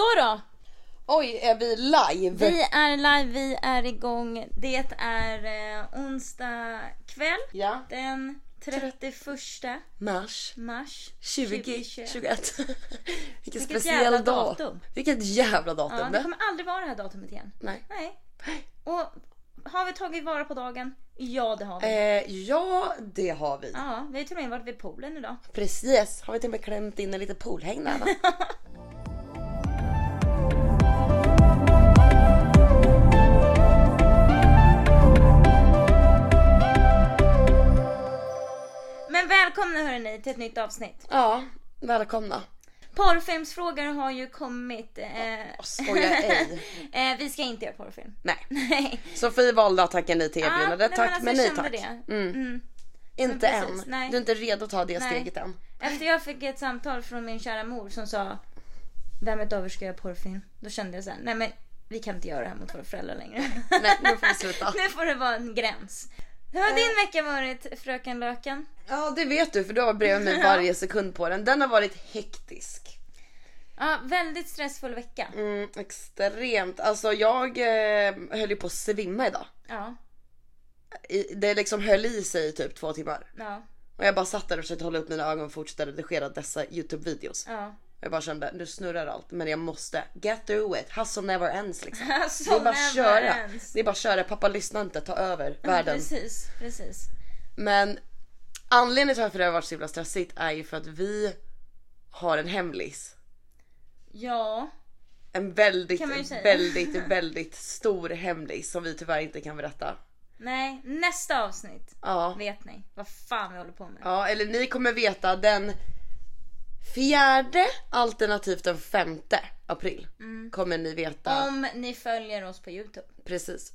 Så då! Oj, är vi live? Vi är live, vi är igång. Det är eh, onsdag kväll. Ja. Den 31 Mars mars 2021. Vilken Vilket speciell jävla dag. datum. Vilket jävla datum. Ja, det kommer aldrig vara det här datumet igen. Nej. Nej. Och har vi tagit vara på dagen? Ja, det har vi. Eh, ja, det har vi. Ja, vi har till och med varit vid poolen idag. Precis. Har vi till och med klämt in en liten va? Men välkomna hörni till ett nytt avsnitt. ja, välkomna. Porrfilmsfrågor har ju kommit. Eh, Skoja ej. eh, vi ska inte göra porrfilm. Nej. Nej. Sofie valde att tacka nej till erbjudandet. nej, tack alltså, men nej tack. Mm. Mm. Inte precis, än. nej. Du är inte redo att ta det Nej. steget än. Efter jag fick ett samtal från min kära mor som sa Vem utav er ska göra porrfilm? Då kände jag så här, nej men vi kan inte göra det här mot våra föräldrar längre. Nej, nu får vi sluta. nu får det vara en gräns. Hur har din vecka varit fröken Löken? Ja, det vet du för du har bredvid mig varje sekund på den. Den har varit hektisk. Ja, väldigt stressfull vecka. Mm, extremt. Alltså jag eh, höll ju på att svimma idag. Ja, I, det liksom höll i sig i typ två timmar. ja, Och jag bara satt där och försökte hålla upp mina ögon och fortsätta redigera dessa YouTube-videos. ja. Jag bara kände, nu snurrar allt men jag måste get through it. Hustle never ends liksom. Det är bara att köra. ends. Det är bara att köra. Pappa lyssna inte, ta över världen. Precis, precis. Men anledningen till varför det har varit så himla stressigt är ju för att vi har en hemlis. Ja, En väldigt, väldigt, väldigt stor hemlis som vi tyvärr inte kan berätta. nej, nästa avsnitt Ja. vet ni vad fan vi håller på med. Ja, eller ni kommer veta den fjärde alternativt den femte april. Kommer ni veta. Om ni följer oss på Youtube. Precis.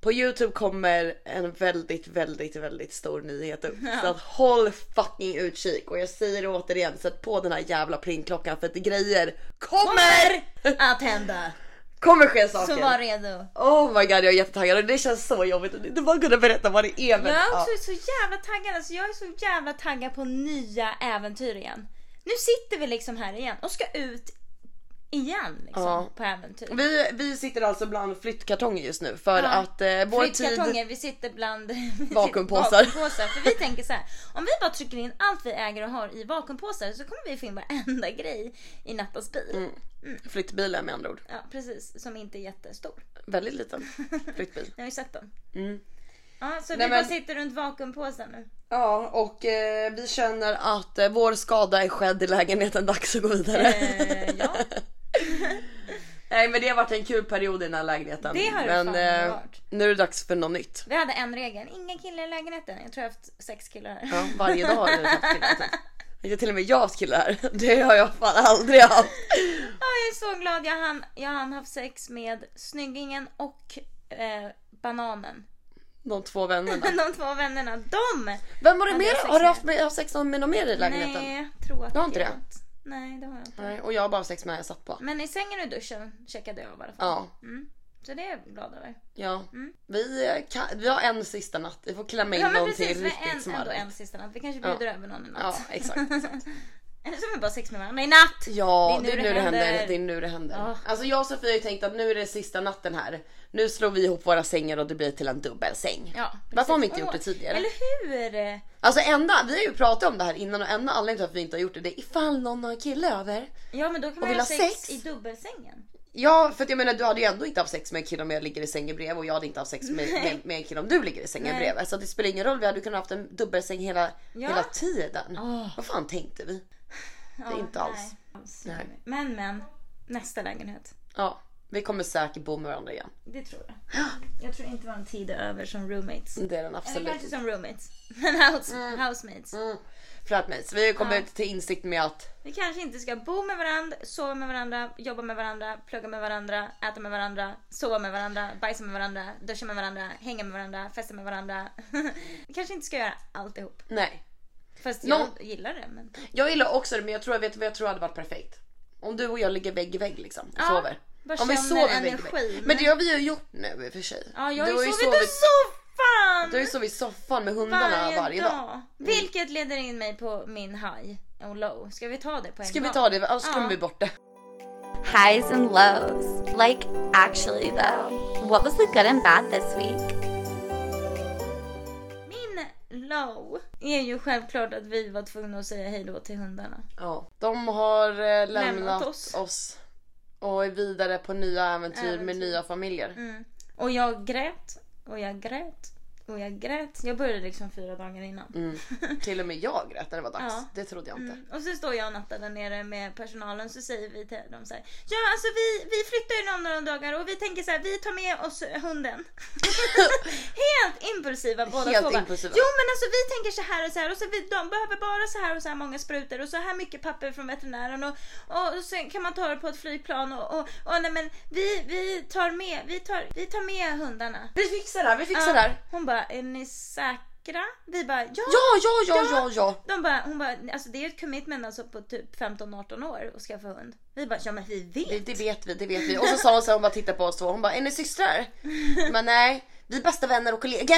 På Youtube kommer en väldigt, väldigt, väldigt stor nyhet upp. Så att håll fucking utkik. Och jag säger det återigen, sätt på den här jävla plingklockan för att grejer kommer! Att hända. Kommer ske saker. Så var redo. Oh my god jag är jättetaggad och det känns så jobbigt att inte bara kunna berätta vad det är. Men, Jag är ja. också så jävla taggad. Alltså jag är så jävla taggad på nya äventyr igen. Nu sitter vi liksom här igen och ska ut igen liksom Ja. på äventyr. vi, vi sitter alltså bland flyttkartonger just nu för Ja. att eh, vår tid... Flyttkartonger, vi sitter bland Vakuumpåsar. vakuumpåsar. För vi tänker så här, om vi bara trycker in allt vi äger och har i vakuumpåsar så kommer vi få in varenda grej i Nattas bil. Flyttbilen med andra ord. Ja precis, som inte är jättestor. Väldigt liten flyttbil. Ni har ju sett dem. Mm. Ja, så Nej, vi bara men- sitter runt vakuumpåsar nu. Ja och eh, vi känner att eh, vår skada är skedd i lägenheten, dags att gå vidare. Eh, ja. Nej men det har varit en kul period i den här lägenheten. Det har det men fan varit. nu är det dags för något nytt. Vi hade en regel, ingen kille i lägenheten. Jag tror jag har haft sex killar här. Ja, varje dag har vi haft killar. typ. Jag har till och med jag haft killar. Det har jag fan aldrig haft. Ja, jag är så glad. Jag hann, jag hann haft sex med snyggingen och eh, bananen. De två vännerna. De två vännerna, de! Vem var det mer? Har du haft, med, haft sex med någon mer i lägenheten? Nej, jag tror att Du har inte det? inte. Nej, det har jag inte. Nej, och jag har bara haft sex med jag satt på. Men i sängen och i duschen checkade jag i alla fall. Ja. Mm. Så det är jag glad över. Ja. Vi, eh, kan, vi har en sista natt. Vi får klämma in Ja någon precis, till riktigt en, ändå smarrigt. en sista natt. Vi kanske bjuder över någon Ja, natt. exakt. exakt. Eller så har vi bara sex med varandra i natt! Ja, det är nu det händer. Det är nu det händer. Ja. Alltså jag och Sofie har ju tänkt att nu är det sista natten här. Nu slår vi ihop våra sängar och det blir till en dubbelsäng. Ja, Varför har vi inte gjort det tidigare? Eller hur? Alltså enda, vi har ju pratat om det här innan och enda anledningen till att vi inte har gjort det, det är ifall någon har en kille över. Ja men då kan man ha sex, sex? i dubbelsängen. Ja, för att jag menar du hade ju ändå inte haft sex med en kille om jag ligger i sängen bredvid och jag hade inte haft sex med, med, med en kille om du ligger i sängen Nej. bredvid. Så det spelar ingen roll, vi hade kunnat haft en dubbelsäng hela, Ja. hela tiden. Åh. Vad fan tänkte vi? Ja, inte alls. Nej. Men men, nästa lägenhet. Ja, vi kommer säkert bo med varandra igen. Det tror jag. Jag tror inte vår tid är över som roommates. Det är den Eller absolut. kanske som roommates. Men house, housemates. Mm. Flatmates. Vi har kommit Ja. till insikt med att Vi kanske inte ska bo med varandra, sova med varandra, jobba med varandra, plugga med varandra, äta med varandra, sova med varandra, bajsa med varandra, duscha med varandra, hänga med varandra, festa med varandra. Vi kanske inte ska göra alltihop. nej. Fast jag gillar det. Men... Jag gillar också det men jag tror jag vet vad jag tror hade varit perfekt. Om du och jag ligger vägg i vägg liksom och Ja, sover. bara Om vi sover vägg i energi, vägg. men- Men det har vi ju gjort nu i och för sig. Ja, jag har du ju har ju sovit i sovit, soffan! du har ju sovit i soffan med hundarna varje, dag. Vilket leder in mig på min high och low. Ska vi ta det på en Ska vi gång? ta det? Annars Ja. glömmer vi bort det. highs and lows. Like, actually, though, what was the good and bad this week? Low är ju självklart att vi var tvungna att säga hej då till hundarna. Ja. De har eh, lämnat, Lämnat oss. oss. och är vidare på nya äventyr, med Äventyr. nya familjer. Mm. Och jag grät och jag grät och jag grät. Jag började liksom fyra dagar innan. Mm. Till och med jag grät när det var dags. Ja. Det trodde jag inte. Mm. Och så står jag och Natta där nere med personalen så säger vi till dem så här. Ja alltså vi, vi flyttar ju om några dagar och vi tänker så här, vi tar med oss hunden. Helt impulsiva båda Helt två. impulsiva. Jo men alltså vi tänker så här och så här och så vi, de behöver bara så här och så här många sprutor och så här mycket papper från veterinären och, och sen kan man ta det på ett flygplan och, och, och nej men vi, vi tar med, vi tar, vi tar med hundarna. Vi fixar det här, vi fixar Ja. det här. Hon bara, är ni säkra? Vi bara, ja! Ja, ja, ja, ja, ja. De bara, hon bara, alltså det är ett commitment alltså på typ 15-18 år att skaffa hund. Vi bara, ja men vi vet. Det, det vet vi, det vet vi. Och så sa hon så här, hon bara tittade på oss två. Hon bara, är ni systrar? Men nej, vi är bästa vänner och kollegor.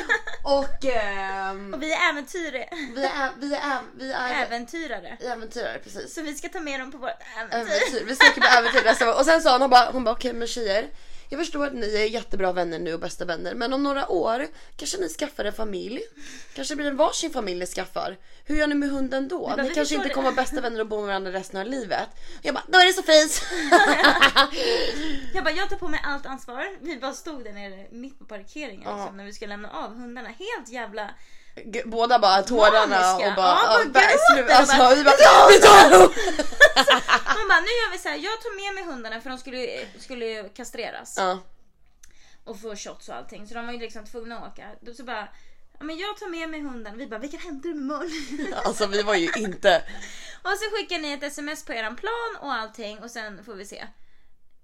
Och ehm, Och vi är äventyrare. vi är, vi är, vi är Äventyrare. äventyrare precis. Så vi ska ta med dem på vårt äventyr. Äventyr. Vi söker på äventyr nästa gång. Och sen sa hon, hon bara, hon bara okej men tjejer. Jag förstår att ni är jättebra vänner nu och bästa vänner. Men om några år kanske ni skaffar en familj. Kanske blir det varsin familj ni skaffar. Hur gör ni med hunden då? bara, ni kanske inte kommer vara bästa vänner och bo med varandra resten av livet. Jag bara, då är det så fint. Jag bara, jag tar på mig allt ansvar. Vi bara stod där nere mitt på parkeringen Ja. liksom, när vi skulle lämna av hundarna. Helt jävla... Båda bara tårarna Maniska. och bara, Ja, bara ja, bä- gråter slu- alltså, och bara, vi bara, vi tar dem! Man bara, nu gör vi så här. jag tar med mig hundarna för de skulle, skulle ju kastreras. Ja. och få shots och allting. Så de var ju liksom tvungna att åka. Då så bara, ja men jag tar med mig hunden. Vi bara, vilken du med Molly? Alltså vi var ju inte, och så skickar ni ett sms på eran plan och allting och sen får vi se.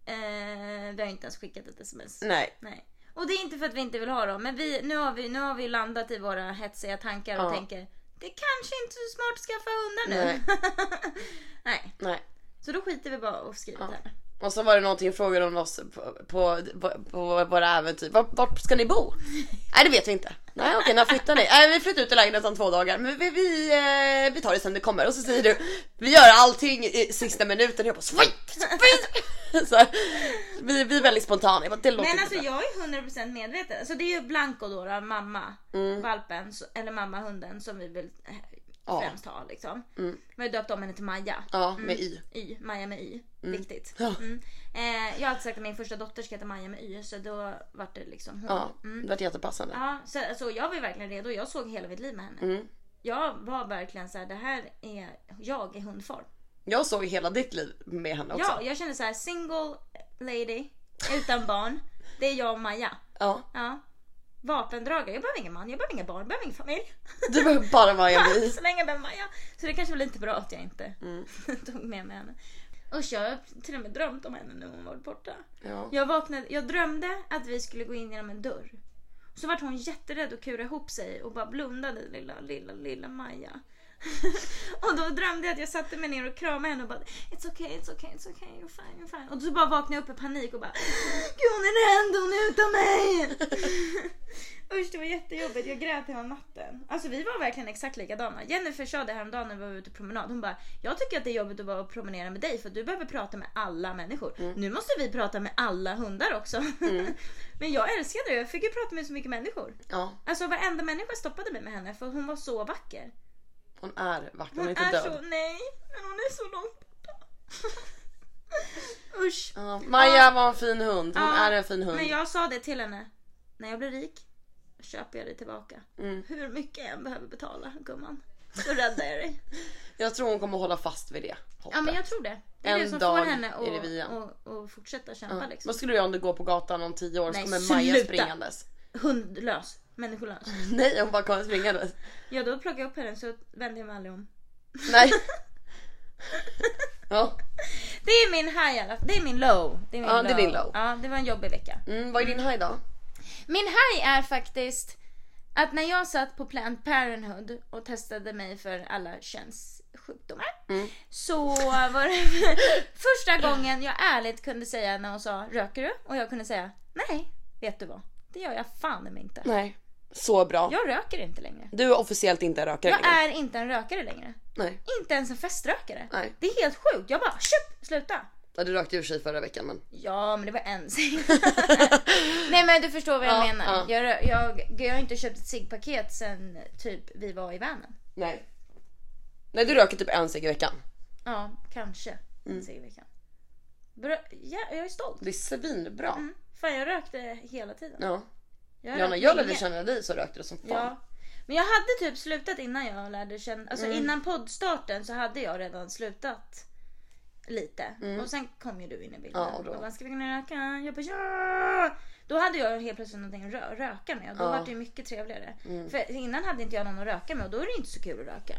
Eh, vi har inte ens skickat ett sms. nej. Nej. Och det är inte för att vi inte vill ha dem, men vi, nu, har vi, nu har vi landat i våra hetsiga tankar och Ja. tänker det är kanske inte är så smart att skaffa hundar nu. Nej. Nej. Så då skiter vi bara och skriver Ja. det här. Och så var det någonting frågade om oss på, på, på, på våra äventyr. Vart, vart ska ni bo? Nej det vet vi inte. Nej okej när flyttar ni? Nej vi flyttar ut i lägenheten om två dagar. Men vi, vi, eh, vi tar det sen det kommer. Och så säger du vi gör allting i sista minuten. Jag bara sweet, sweet. Så här, vi, vi är väldigt spontana. Jag bara, det låter Men alltså bra. jag är 100% medveten. Alltså det är ju Blanco då, då mamma, Mm. valpen, eller mamma hunden som vi vill eh, Ja. främst ha liksom. Mm. Vi har döpt om henne till Maja. Ja med y. Y, Maja med Y. Viktigt. Ja. Mm. Eh, jag har alltid sagt att min första dotter ska heta Maja med Y så då vart det liksom hon. Ja Mm. det var jättepassande. Ja, så alltså, jag var verkligen redo. Jag såg hela mitt liv med henne. Mm. Jag var verkligen så här, det här är jag i hundform. Jag såg hela ditt liv med henne också. Ja, jag kände så här single lady utan barn. Det är jag och Maja. Ja. Ja. Vapendragare. Jag behöver ingen man, jag behöver inga barn, jag behöver ingen familj. Du behöver bara en bi. Så länge jag behöver Maja. Så det kanske var lite bra att jag inte Mm. tog med mig henne. Usch, jag har till och med drömt om henne när hon var borta. Ja. Jag vaknade, jag drömde att vi skulle gå in genom en dörr. Så vart hon jätterädd och kura ihop sig och bara blundade lilla, lilla, lilla Maja. och då drömde jag att jag satte mig ner och kramade henne och bara It's okay, it's okay, it's okay, you're fine, you're fine. Och så bara vaknade jag upp i panik och bara Gud hon är rädd, hon är utan mig! Usch det var jättejobbigt, jag grät hela natten. Alltså vi var verkligen exakt likadana. Jennifer sa det häromdagen när vi var ute på promenad. Hon bara, jag tycker att det är jobbigt att vara och promenera med dig för du behöver prata med alla människor. Nu måste vi prata med alla hundar också. Men jag älskade det, jag fick ju prata med så mycket människor. ja. Alltså varenda människa stoppade mig med henne för hon var så vacker. Hon är vacker, hon Hon är inte är död. så, nej, men hon är så långt borta. Usch. Ja, Maja var en fin hund. Hon Ja, är en fin hund. Men jag sa det till henne. När jag blir rik köper jag dig tillbaka. Mm. Hur mycket jag än behöver betala gumman. Så räddar jag dig. Jag tror hon kommer hålla fast vid det hoppet. Ja men jag tror det. Det är En det som dag får henne att och, och fortsätta kämpa Ja. liksom. Vad skulle du göra om du går på gatan om tio år så Nej, kommer Maja springandes? Hundlös. Människolös. Nej hon bara kommer springandes. Ja då plockade jag upp henne så vände jag mig aldrig om. Nej. Ja. Det är min high i alla fall. Det är min low. Det är min Ja, det är din low. Ja det var en jobbig vecka. Mm, vad är din high då? Min high är faktiskt att när jag satt på Planned Parenthood och testade mig för alla könssjukdomar Mm. så var det första gången jag ärligt kunde säga när hon sa röker du? Och jag kunde säga nej, vet du vad? Det gör jag fan mig inte. Nej. Så bra. Jag röker inte längre. Du är officiellt inte en rökare Jag längre. är inte en rökare längre. Nej. Inte ens en feströkare. Nej. Det är helt sjukt. Jag bara köp, sluta. Ja, du rökte ju sig förra veckan men. Ja, men det var en cigg. Nej men du förstår vad jag Ja, menar. ja. Jag, rö- jag, jag har inte köpt ett ciggpaket sen typ vi var i vanen. Nej. Nej du röker typ en cigg i veckan. Ja, kanske Mm. en cigg i veckan. Bra, ja, jag är stolt. Det är svinbra. Mm. Fan jag rökte hela tiden. Ja. Jag Ja, när jag lärde länge. känna dig så rökte du som fan. Ja. Men jag hade typ slutat innan jag lärde känna, alltså Mm. innan poddstarten så hade jag redan slutat lite. Och sen kom ju du in i bilden. Mm. Ja, och då- och bara, ska vi och röka? Jag bara ja! Då hade jag helt plötsligt någonting att rö- röka med och då Ja. Mm. var det ju mycket trevligare. För innan hade inte jag någon att röka med och då är det inte så kul att röka.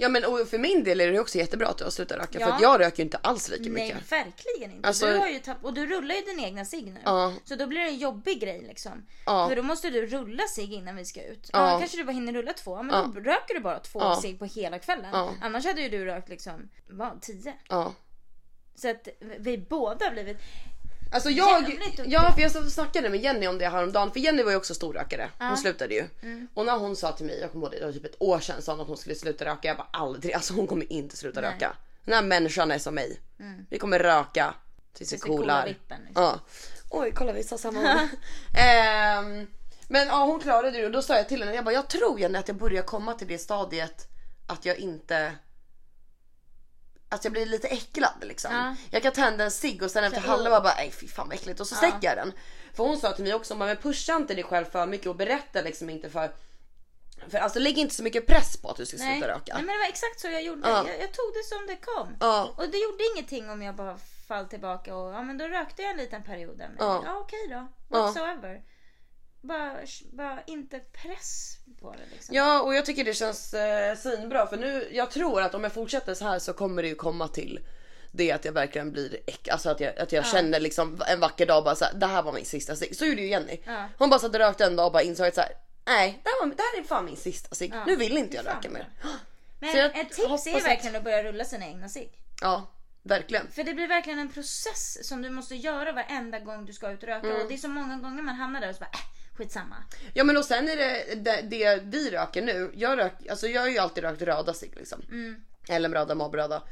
Ja men och för min del är det också jättebra att du har slutat röka för Ja. att jag röker ju inte alls lika Nej mycket. verkligen inte. Alltså- du har ju tapp- och du rullar ju din egna cigg nu. Ja. Så då blir det en jobbig grej liksom. Ja. För då måste du rulla cigg innan vi ska ut. Ja. Ja. kanske du bara hinner rulla två, men då röker du bara två Ja. cigg på hela kvällen. Ja. Annars hade ju du rökt liksom, vad, tio? Ja. Så att vi båda har blivit... Alltså jag, ja för jag snackade med Jenny om det häromdagen för Jenny var ju också storrökare. Hon slutade ju. Mm. Och när hon sa till mig, jag kommer ihåg det, det var typ ett år sedan sa hon att hon skulle sluta röka. Jag bara aldrig, alltså hon kommer inte sluta Nej. Mm. röka. Den här människan är som mig. Vi kommer röka tills vi coolar coolar. vippen, liksom. Ja. Oj kolla vi sa samma ord. Ehm, men ja hon klarade det och då sa jag till henne, jag bara jag tror Jenny att jag börjar komma till det stadiet att jag inte att jag blir lite äcklad liksom. Ja. Jag kan tända en cigg och sen efter halva uh. bara nej fy fan vad äckligt och så släcker jag den. För hon sa till mig också, men pusha inte dig själv för mycket och berätta liksom inte för för alltså lägg inte så mycket press på att du ska Nej. sluta Nej röka. men det var exakt så jag gjorde. Ja. Jag, jag tog det som det kom. Ja. Och det gjorde ingenting om jag bara fall tillbaka och ja men då rökte jag en liten period. Men, Ja. ja. okej då. Ja. Bara, bara inte press på det liksom. Ja och jag tycker det känns eh, svinbra för nu, jag tror att om jag fortsätter så här så kommer det ju komma till det att jag verkligen blir äck, alltså att jag, att jag känner liksom en vacker dag bara så här, det här var min sista cigg. Så gjorde ju Jenny. Ja. Hon bara satt och rökte en dag och bara insåg att så här, nej det här, var, det här är fan min sista cigg. Ja. Nu vill inte jag röka mer. Men ett tips är verkligen att börja rulla sina egna cigg. Ja verkligen. För det blir verkligen en process som du måste göra varenda gång du ska ut och röka. Mm. Och det är så många gånger man hamnar där och så bara äh, skitsamma. Ja men och sen är det det, det vi röker nu. Jag, rök, alltså jag har ju alltid rökt röda cigg liksom. Mm. Eller röda mobbröda.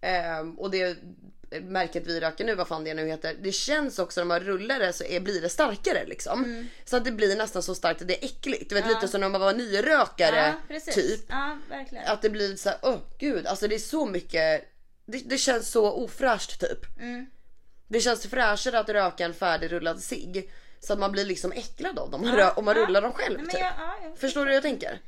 Ehm, och det märket vi röker nu, vad fan det nu heter. Det känns också när man rullar det så är, blir det starkare liksom. Så att det blir nästan så starkt att det är äckligt. Du vet Mm. Ja. lite som när man var nyrökare Ja, typ. Ja, verkligen. Att det blir så här, åh gud, alltså det är så mycket. Det, det känns så ofräscht typ. Mm. Det känns fräschare att röka en färdigrullad cigg. Så att man blir liksom äcklad av dem om man, Ja, om man ja. rullar dem själv Nej, typ. jag- ja, jag Förstår du hur jag tänker?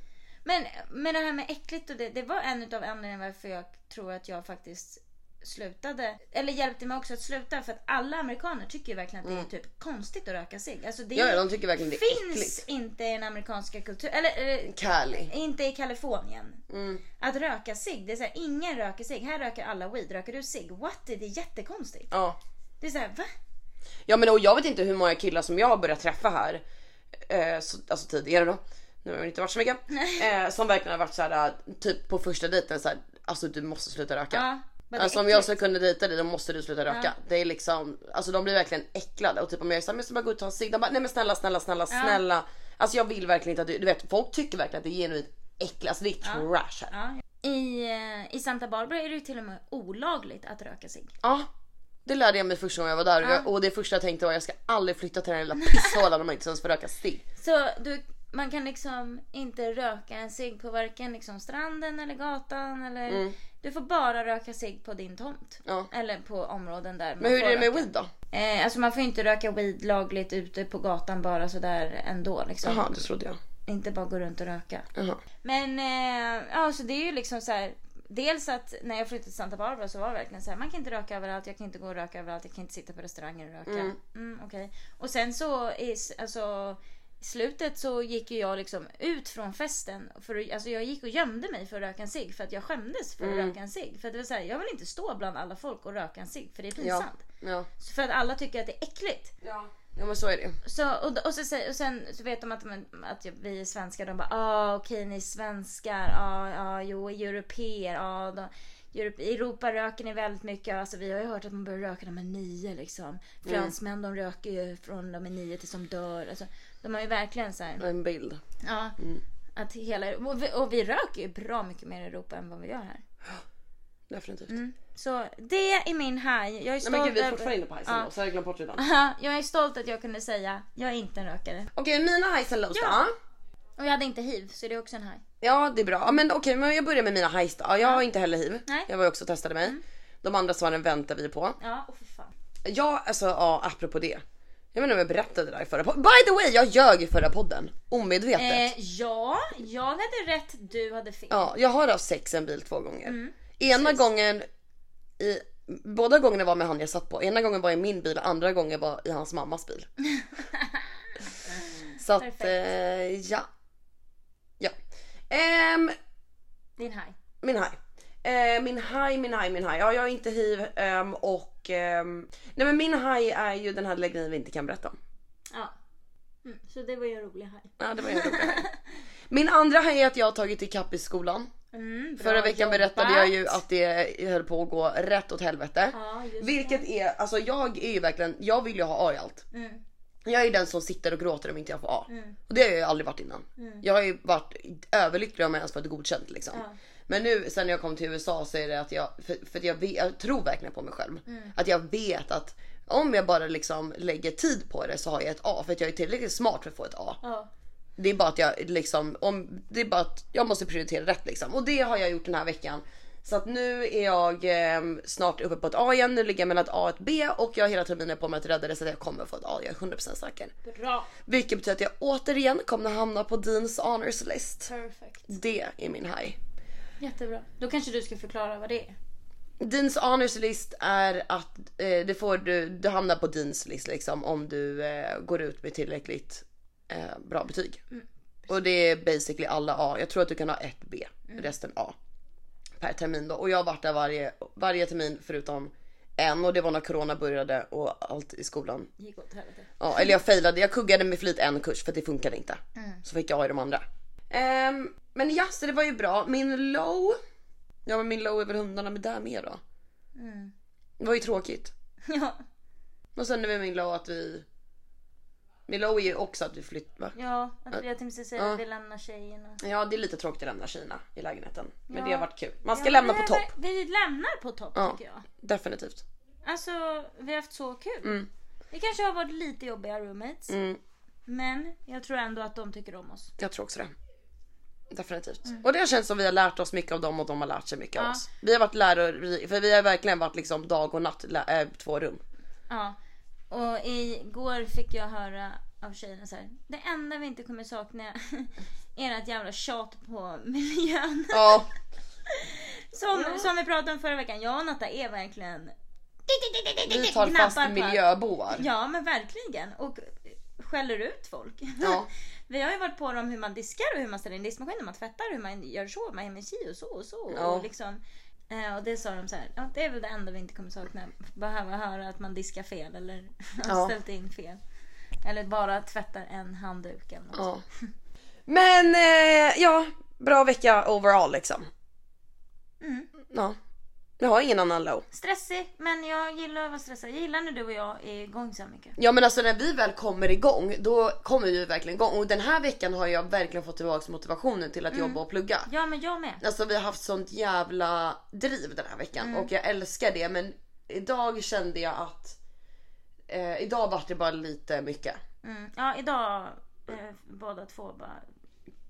Men med det här med äckligt och det, det var en av anledningarna varför jag tror att jag faktiskt slutade, eller hjälpte mig också att sluta för att alla amerikaner tycker ju verkligen att det är typ konstigt att röka cigg. Alltså det Mm. Ja, de tycker verkligen det är finns äckligt. inte i den amerikanska kulturen, eller eh, Cali. inte i Kalifornien. Mm. Att röka cigg, det är såhär, ingen röker cigg. Här röker alla weed. Röker du cigg? What? Det är jättekonstigt. Ja. Det är såhär, va? Ja men och jag vet inte hur många killar som jag har börjat träffa här. Eh, så, alltså tidigare då. Nu har det inte varit så mycket. Eh, som verkligen har varit så här typ på första dejten så här, alltså du måste sluta röka. Ja. Alltså om jag ska kunna dejta dig då måste du sluta röka. Ja. Det är liksom, alltså de blir verkligen äcklade och typ om jag är såhär, men jag ska bara gå ut och ta en cigg. De bara, nej men snälla snälla snälla snälla. Alltså jag vill verkligen inte att du, du vet folk tycker verkligen att det är genuint äckligt, alltså det är trash här. Ja. I, eh, I Santa Barbara är det ju till och med olagligt att röka cigg. Ja. Det lärde jag mig första gången jag var där och, jag, och det första jag tänkte var jag ska aldrig flytta till den här lilla pisshålan om man inte ens får röka cigg. Så du, man kan liksom inte röka en cigg på varken liksom stranden eller gatan eller... Du får bara röka cigg på din tomt. Mm. Ja. Eller på områden där man Men hur får är det med röka. weed då? Eh, alltså man får inte röka weed lagligt ute på gatan bara sådär ändå liksom. Jaha det trodde jag. Inte bara gå runt och röka. Jaha. Men eh, ja, så det är ju liksom så här. Dels att när jag flyttade till Santa Barbara så var det verkligen så här. Man kan inte röka överallt, jag kan inte gå och röka överallt, jag kan inte sitta på restauranger och röka. Mm. okej. Och sen så i alltså, slutet så gick ju jag liksom ut från festen. För, alltså jag gick och gömde mig för att röka en cigg för att jag skämdes för att röka en cigg. För att det var så här, jag vill inte stå bland alla folk och röka en cigg för det är Ja. pinsamt. Ja. För att alla tycker att det är äckligt. ja. Ja men så är det. Så, och, och, så, och sen så vet de att, att vi är svenskar. De bara ah okej ni är svenskar. Ja ah, jo europeer. Ah, de, Europe, I Europa röker ni väldigt mycket. Alltså, vi har ju hört att man börjar röka när man är nio. Liksom. Fransmän de röker ju från de är nio tills de dör. Alltså, de har ju verkligen så här, En bild. ja, att hela, och, vi, och vi röker ju bra mycket mer i Europa än vad vi gör här. Definitivt. Så det är min haj. Jag är Nej stolt men gud vi är över- fortfarande inne på Ja. då, så har jag glömt bort redan. Ja, jag är stolt att jag kunde säga jag är inte en rökare. Okej mina highs and lows Ja. då. Och jag hade inte hiv så det är också en haj. Ja det är bra. Ja, men okej men jag börjar med mina highs då. Ja, Jag har inte heller hiv. Nej. Mm. Jag var också och testade mig. De andra svaren väntar vi på. Ja, och för fan. Ja alltså ja apropå det. Jag inte om jag berättade det där i förra podden. By the way jag ljög i förra podden. Omedvetet. Eh, ja, jag hade rätt, du hade fel. Ja, jag har haft sex en bil två gånger. Mm. Ena gången i, båda gångerna var med han jag satt på. Ena gången var i min bil, andra gången var i hans mammas bil. Så att, eh, ja. Ja. Ehm, Din haj. min haj. Eh, min haj, min haj, min haj. Ja, jag har inte hiv ehm, och ehm, nej men min haj är ju den här grejen vi inte kan berätta om. Ja. Mm, så det var ju en rolig haj. Ja, det var en rolig haj. Min andra haj är att jag har tagit ikapp i skolan. Mm, Förra veckan jobbat. berättade jag ju att det höll på att gå rätt åt helvete. Ja, Vilket är, alltså jag är ju verkligen, jag vill ju ha A i allt. Mm. Jag är den som sitter och gråter om inte jag får A. Mm. Och det har jag ju aldrig varit innan. Jag har ju varit överlycklig om jag ens fått godkänt liksom. Ja. Men nu sen jag kom till USA så är det att jag, för, för jag, vet, jag tror verkligen på mig själv. Mm. Att jag vet att om jag bara liksom lägger tid på det så har jag ett A. För att jag är tillräckligt smart för att få ett A. Ja. Det är bara att jag liksom, om, det är bara att jag måste prioritera rätt liksom. Och det har jag gjort den här veckan. Så att nu är jag eh, snart uppe på ett A igen. Nu ligger jag mellan ett A och ett B och jag har hela terminen på mig att rädda det så att jag kommer få ett A. Jag är 100% säker. Bra. Vilket betyder att jag återigen kommer hamna på Deans honors list. Perfect. Det är min high. Jättebra. Då kanske du ska förklara vad det är. Deans honors list är att eh, det får du, du hamnar på Deans list liksom om du eh, går ut med tillräckligt eh, bra betyg. Och det är basically alla A. Jag tror att du kan ha ett B, resten A. Per termin då. Och jag har varit där varje, varje termin förutom en och det var när corona började och allt i skolan. Gick åt helvete. Ja, eller jag failade, jag kuggade med flit en kurs för det funkade inte. Så fick jag A i de andra. Ehm, men ja, så det var ju bra. Min low. Ja men min low är väl hundarna med där med då. Det var ju tråkigt. Ja. Och sen är väl min low att vi... Min low är ju också att vi flyttar. Ja, att jag tänkte säga att vi lämnar tjejen. Och... Ja det är lite tråkigt att lämna Kina i lägenheten. Men det har varit kul. Man ska lämna vi på topp. Vi lämnar på topp tycker jag. Definitivt. Alltså, vi har haft så kul. Mm. Vi kanske har varit lite jobbiga roommates. Mm, Men jag tror ändå att de tycker om oss. jag tror också det. Definitivt. Och det har känts som vi har lärt oss mycket av dem och de har lärt sig mycket av Ja. oss. Vi har varit lärare, för vi har verkligen varit liksom dag och natt, äh, två rum. Ja. Och igår fick jag höra av tjejerna så här. Det enda vi inte kommer sakna är ert jävla tjat på miljön. Ja, Som, som vi pratade om förra veckan. Jag och Natta är verkligen vi tar fast miljöbovar. Ja men verkligen. Och skäller ut folk. Ja. Vi har ju varit på dem hur man diskar och hur man ställer in diskmaskinen, hur man tvättar, hur man gör så, man gör si och så och så. Ja. Och, liksom, eh, och det sa de så här, ja, det är väl det enda vi inte kommer sakna. Behöva höra att man diskar fel eller har Ja. ställt in fel. Eller bara tvättar en handduk eller något. Ja. Men eh, ja, bra vecka overall liksom. Mm. Ja. Jag har ingen annan low. Stressig, men jag gillar att vara stressad. Jag gillar när du och jag är igång så här mycket. Ja men alltså när vi väl kommer igång då kommer vi verkligen igång och den här veckan har jag verkligen fått tillbaka motivationen till att jobba och plugga. Ja men jag med. Alltså vi har haft sånt jävla driv den här veckan och jag älskar det men idag kände jag att eh, idag var det bara lite mycket. Mm. Ja idag eh, båda två bara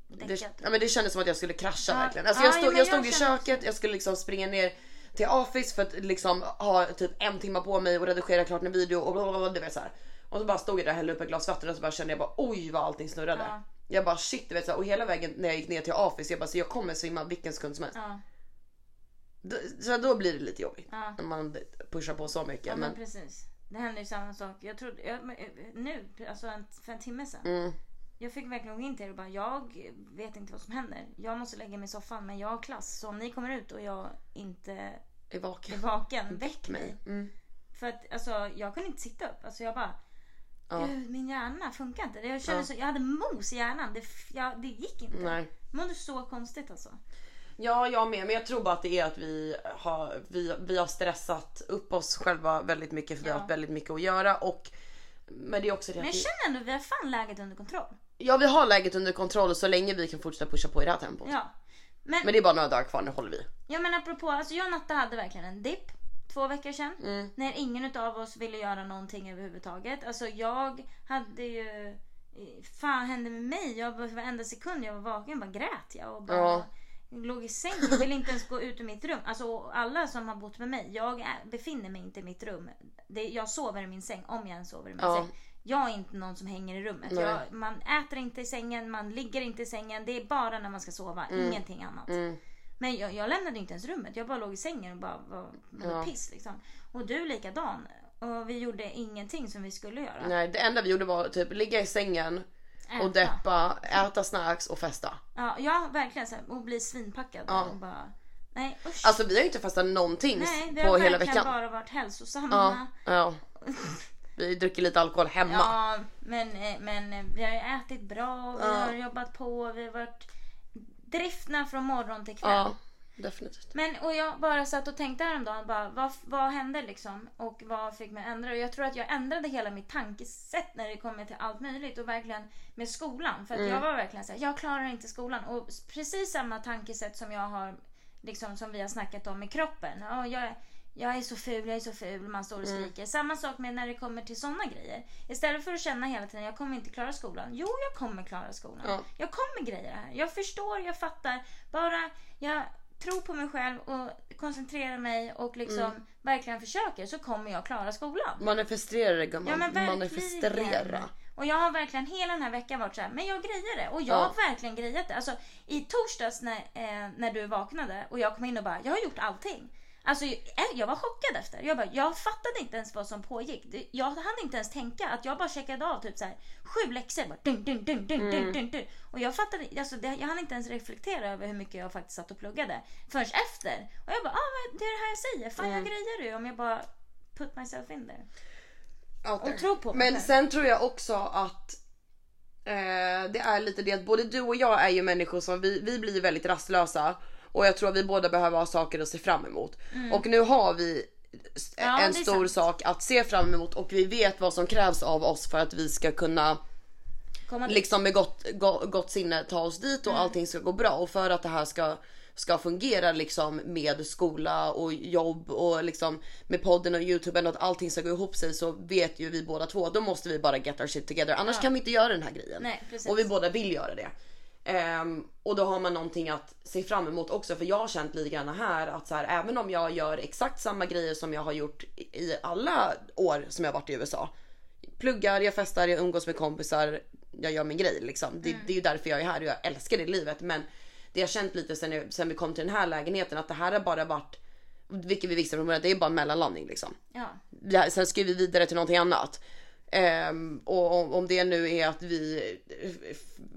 Det, ja, men det kändes som att jag skulle krascha Ja. verkligen. Alltså Ja, jag ja, stod, jag jag stod i köket, jag skulle liksom springa ner till Office för att liksom ha typ en timme på mig och redigera klart en video och bla bla bla, du vet så här. Och så bara stod jag där och hällde upp ett glas vatten och så bara kände jag bara oj vad allting snurrade. Ja. Jag bara shit du vet så här, och hela vägen när jag gick ner till Office jag bara så jag kommer svimma vilken sekund som helst. Ja, Då, så då blir det lite jobbigt. Ja. När man pushar på så mycket. ja men men, precis. Det hände ju samma sak. Jag trodde, jag, eh, nu, alltså en, för en timme sedan. mm, Jag fick verkligen gå in till er och bara, jag vet inte vad som händer. Jag måste lägga mig i soffan men jag har klass. Så om ni kommer ut och jag inte är är vaken. vaken, väck mig. Mm. För att alltså, jag kunde inte sitta upp. Alltså jag bara, Ja. gud min hjärna funkar inte. Jag, kände Ja. så, jag hade mos i hjärnan. Det, jag, det gick inte. Nej. Mådde så konstigt alltså. Ja, jag med. Men jag tror bara att det är att vi har, vi, vi har stressat upp oss själva väldigt mycket för vi har Ja. haft väldigt mycket att göra. Och, men det är också det Men jag vi, känner ändå att vi har fan läget under kontroll. Ja, vi har läget under kontroll så länge vi kan fortsätta pusha på i det här tempot. Ja. Men, Men det är bara några dagar kvar, nu håller vi. ja men apropå, alltså jag och Natta hade verkligen en dipp två veckor sedan. Mm. När ingen av oss ville göra någonting överhuvudtaget. Alltså jag hade ju... Fan hände med mig? Jag varenda sekund jag var vaken bara grät jag och bara Ja. låg i sängen. Jag ville inte ens gå ut ur mitt rum. Alltså alla som har bott med mig, jag är, befinner mig inte i mitt rum. Det, jag sover i min säng om jag ens sover i min Ja. säng. Jag är inte någon som hänger i rummet. Nej. Jag, man äter inte i sängen, man ligger inte i sängen. Det är bara när man ska sova, ingenting annat. Mm. Men jag, jag lämnade inte ens rummet. Jag bara låg i sängen och bara var, var Ja. piss liksom. Och du likadan. Och vi gjorde ingenting som vi skulle göra. Nej, det enda vi gjorde var typ ligga i sängen och Äta. deppa, äta snacks och festa. Ja, ja verkligen så här, och bli svinpackad Ja. och bara nej usch. Alltså vi har ju inte festat någonting nej, på har hela verkligen veckan. bara varit hälsosamma. Ja, ja. Vi har ju druckit lite alkohol hemma. Ja, men, eh, men eh, vi har ju ätit bra, och vi Ja. har jobbat på, vi har varit driftna från morgon till kväll. Ja, definitivt. Men och jag bara satt och tänkte häromdagen bara, vad, vad hände liksom? Och vad fick mig att ändra? Och jag tror att jag ändrade hela mitt tankesätt när det kommer till allt möjligt och verkligen med skolan. För att jag var verkligen såhär, jag klarar inte skolan. Och precis samma tankesätt som jag har, liksom som vi har snackat om med kroppen. Ja, jag, jag är så ful, jag är så ful, man står och skriker. Samma sak med när det kommer till sådana grejer. Istället för att känna hela tiden, jag kommer inte klara skolan. Jo, jag kommer klara skolan. Ja. Jag kommer greja det här. Jag förstår, jag fattar. Bara jag tror på mig själv och koncentrerar mig och liksom verkligen försöker så kommer jag klara skolan. Manifestera det gumman. Ja men verkligen. Manifestera. Och jag har verkligen hela den här veckan varit så här, men jag grejer det. Och jag Ja. har verkligen grejat det. Alltså i torsdags när, eh, när du vaknade och jag kom in och bara, jag har gjort allting. Alltså jag, var chockad efter. Jag bara, jag fattade inte ens vad som pågick. Jag hann inte ens tänka att jag bara checkade av typ så här sju läxor. Bara, dun, dun, dun, dun, dun, dun, dun. Och jag fattade, alltså det, jag hann inte ens reflektera över hur mycket jag faktiskt satt och pluggade. Förrän efter. Och jag bara, ah, det är det här jag säger. Fan jag grejer ju om jag bara put myself in there. There. Och tro på mig Men själv. sen tror jag också att eh, det är lite det att både du och jag är ju människor som vi, vi blir väldigt rastlösa och jag tror att vi båda behöver ha saker att se fram emot. Och nu har vi Mm. Ja, en stor sant. sak att se fram emot och vi vet vad som krävs av oss för att vi ska kunna Komma liksom med gott, go, gott sinne ta oss dit och Mm. allting ska gå bra och för att det här ska ska fungera liksom med skola och jobb och liksom med podden och youtuben och att allting ska gå ihop sig så vet ju vi båda två då måste vi bara get our shit together annars kan vi inte göra den här grejen. Nej, och vi båda vill göra det. Ehm, och då har man någonting att se fram emot också för jag har känt lite grann här att så här, även om jag gör exakt samma grejer som jag har gjort i alla år som jag har varit i USA pluggar, jag festar, jag umgås med kompisar, jag gör min grej liksom. Det, Mm. det är ju därför jag är här och jag älskar det livet. Men det jag känt lite sen, jag, sen vi kom till den här lägenheten att det här har bara varit, vilket vi visste från början, det är bara en mellanlandning liksom. Ja. Här, sen ska vi vidare till någonting annat. Ehm, och om, om det nu är att vi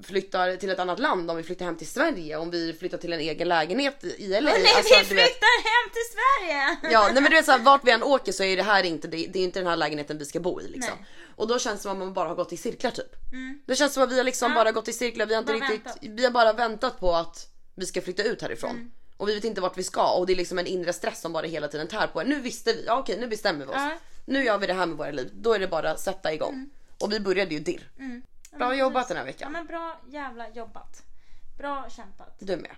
flyttar till ett annat land, om vi flyttar hem till Sverige, om vi flyttar till en egen lägenhet i LA. Nej, alltså, vi du vet- flyttar hem till Sverige! Ja, nej men du vet såhär, vart vi än åker så är det här inte, det, det är inte den här lägenheten vi ska bo i liksom. Nej. Och då känns det som att man bara har gått i cirklar typ. Det känns som att vi har liksom bara gått i cirklar, vi har inte Bara riktigt, väntat. vi har bara väntat på att vi ska flytta ut härifrån. Mm. Och vi vet inte vart vi ska och det är liksom en inre stress som bara hela tiden tär på en. Nu visste vi, ja okej nu bestämmer vi oss. Ja. Nu gör vi det här med våra liv, då är det bara att sätta igång. Och vi började ju dirr. Bra jobbat den här Ja veckan. men bra jävla jobbat. Bra kämpat. Du med.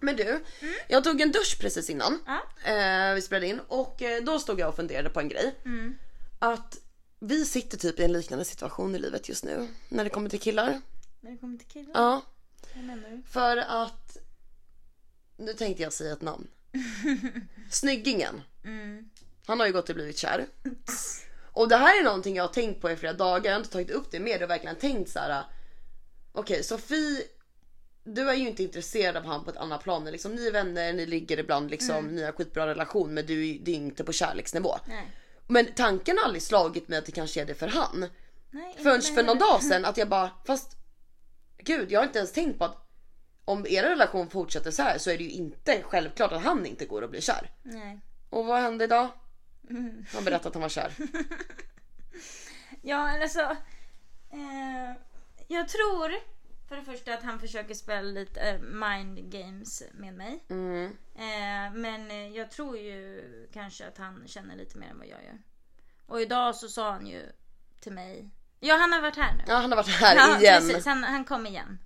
Men du, jag tog en dusch precis innan Ja. eh, vi spelade in och eh, då stod jag och funderade på en grej. Att vi sitter typ i en liknande situation i livet just nu när det kommer till killar. När det kommer till killar. Ja, Menar du? för att nu tänkte jag säga ett namn. Snyggingen. Han har ju gått och blivit kär. Och det här är någonting jag har tänkt på i flera dagar. Jag har inte tagit upp det mer. Har verkligen tänkt så här. Okej, Sofie. Du är ju inte intresserad av han på ett annat plan. Liksom, ni är vänner, ni ligger ibland liksom, ni har skitbra relation men du är det är inte på kärleksnivå. Nej. Men tanken har aldrig slagit mig att det kanske är det för han. Nej, Förrän för någon dag sedan att jag bara, fast gud jag har inte ens tänkt på att om er relation fortsätter så här så är det ju inte självklart att han inte går och blir kär. Nej. Och vad hände idag? Mm. Han berättade att han var kär. Ja eller så. Eh, jag tror för det första att han försöker spela lite eh, mind games med mig. Mm. Eh, men jag tror ju kanske att han känner lite mer än vad jag gör. Och idag så sa han ju till mig. Ja han har varit här nu. Ja han har varit här Ja, igen. Precis, han, han kom igen.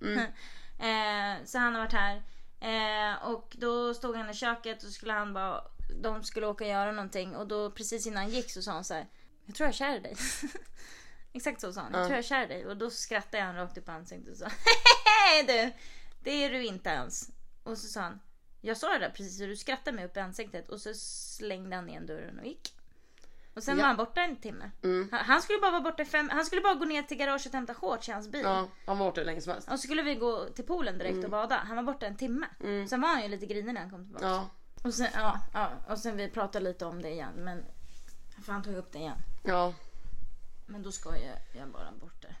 eh, så han har varit här. Eh, och då stod han i köket och skulle han bara, de skulle åka och göra någonting. Och då precis innan han gick så sa han så här. Jag tror jag är kär i dig. Exakt så sa han. Jag tror jag är kär i dig. Och då skrattade han rakt upp i ansiktet och sa. Du! Det är du inte ens. Och så sa han. Jag sa det där precis och du skrattade mig upp i ansiktet. Och så slängde han igen dörren och gick. Och sen Ja. var han borta en timme. Han, han skulle bara vara borta fem, han skulle bara gå ner till garaget och hämta shorts i hans bil. Ja, han var borta hur länge som helst. Och så skulle vi gå till poolen direkt och bada. Han var borta en timme. Sen var han ju lite grinig när han kom tillbaka. Ja, Och, sen, ja, ja, och sen vi pratade lite om det igen. Men för han tog upp det igen. ja, Men då ska jag, jag bara bort det.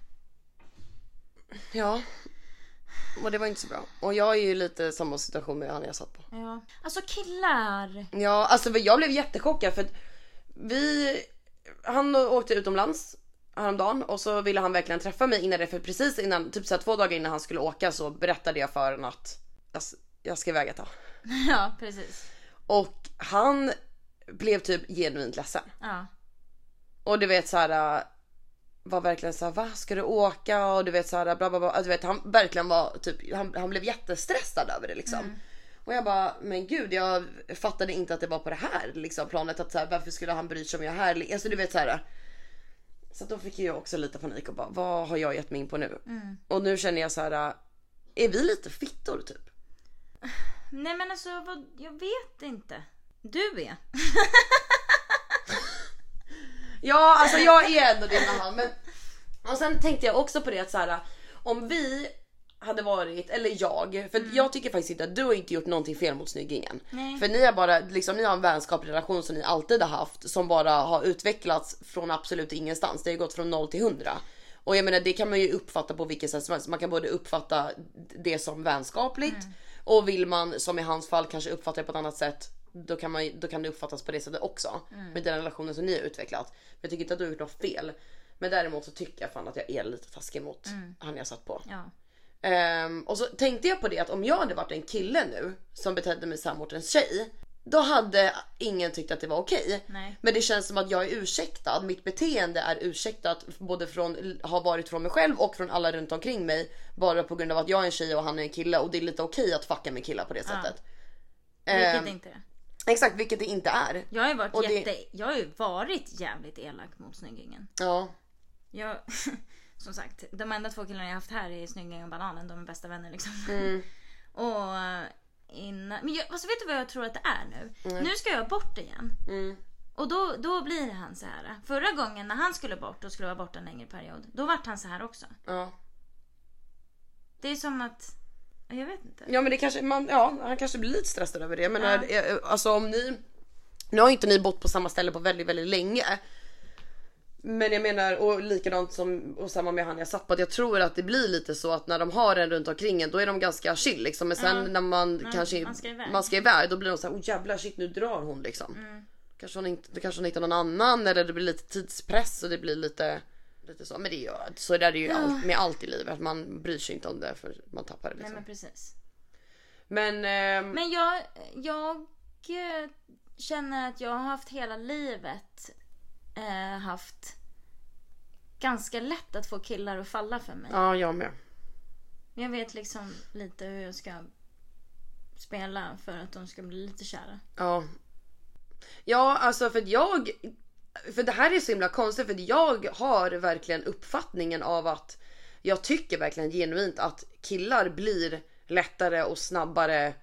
ja. Och det var inte så bra. Och jag är ju lite samma situation med han jag satt på. Ja. Alltså killar. Ja, alltså jag blev jättechockad för att vi, han åkte utomlands häromdagen och så ville han verkligen träffa mig innan det för precis innan, typ så två dagar innan han skulle åka så berättade jag för honom att jag, jag ska iväg ett tag. Ja, precis. Och han blev typ genuint ledsen. Ja. Och du vet så här. Var verkligen så här, va ska du åka? Och du vet så här, bla bla bla. Du vet han verkligen var typ, han, han blev jättestressad över det liksom. Och jag bara, men gud jag fattade inte att det var på det här liksom planet. Att så här, varför skulle han bry sig om jag är här? Alltså du vet så här. Så då fick jag också lite panik och bara, vad har jag gett mig in på nu? Och nu känner jag så här, är vi lite fittor typ? Nej men alltså vad, jag vet inte. Du är. Ja, alltså jag är ändå det med han. Men... Och sen tänkte jag också på det att så här, om vi hade varit, eller jag, för jag tycker faktiskt inte att du har inte gjort någonting fel mot snyggingen. Nej. För ni har bara, liksom ni har en vänskaplig relation som ni alltid har haft som bara har utvecklats från absolut ingenstans. Det har ju gått från 0 till 100. Och jag menar det kan man ju uppfatta på vilket sätt som helst. Man kan både uppfatta det som vänskapligt och vill man som i hans fall kanske uppfatta det på ett annat sätt då kan, man, då kan det uppfattas på det sättet också. Med den relationen som ni har utvecklat. Men jag tycker inte att du har gjort något fel. Men däremot så tycker jag fan att jag är lite taskig mot han jag satt på. Ja. Ehm, och så tänkte jag på det att om jag hade varit en kille nu som betedde mig så mot en tjej. Då hade ingen tyckt att det var okej. Nej. Men det känns som att jag är ursäktad. Mitt beteende är ursäktat både från, har varit från mig själv och från alla runt omkring mig. Bara på grund av att jag är en tjej och han är en kille och det är lite okej att fucka med killar på det sättet. Vilket Ehm, inte är. Exakt, vilket det inte är. Jag har ju varit och det- jätte, jag har ju varit jävligt elak mot snyggingen. Ja, Jag, som sagt, de enda två killarna jag haft här är Snyggingen och Bananen. De är bästa vänner liksom. Mm. och eh, innan, men jag, alltså vet du vad jag tror att det är nu? Nu ska jag bort igen. Mm. Och då, då blir han så här. Förra gången när han skulle bort och skulle vara borta en längre period. Då vart han så här också. ja. Det är som att, jag vet inte. Ja men det kanske, man, ja han kanske blir lite stressad över det. Men Ja. eh, alltså om ni, nu har inte ni bott på samma ställe på väldigt väldigt länge. Men jag menar och likadant som och samma med han jag satt på att jag tror att det blir lite så att när de har en runt omkring en då är de ganska chill liksom. Men sen när man kanske man ska iväg. man ska iväg då blir de så här oh jävlar shit nu drar hon liksom. Mm. Kanske hon inte, då kanske hon hittar någon annan eller det blir lite tidspress och det blir lite Lite så, men det är ju, så där är det ju allt, med allt i livet. Man bryr sig inte om det för man tappar det Nej liksom. men precis. Men, ehm, Men jag, jag eh, känner att jag har haft hela livet eh, haft ganska lätt att få killar att falla för mig. ja jag med. Jag vet liksom lite hur jag ska spela för att de ska bli lite kära. Ja. Ja, alltså för att jag... För det här är så himla konstigt för att jag har verkligen uppfattningen av att jag tycker verkligen genuint att killar blir lättare och snabbare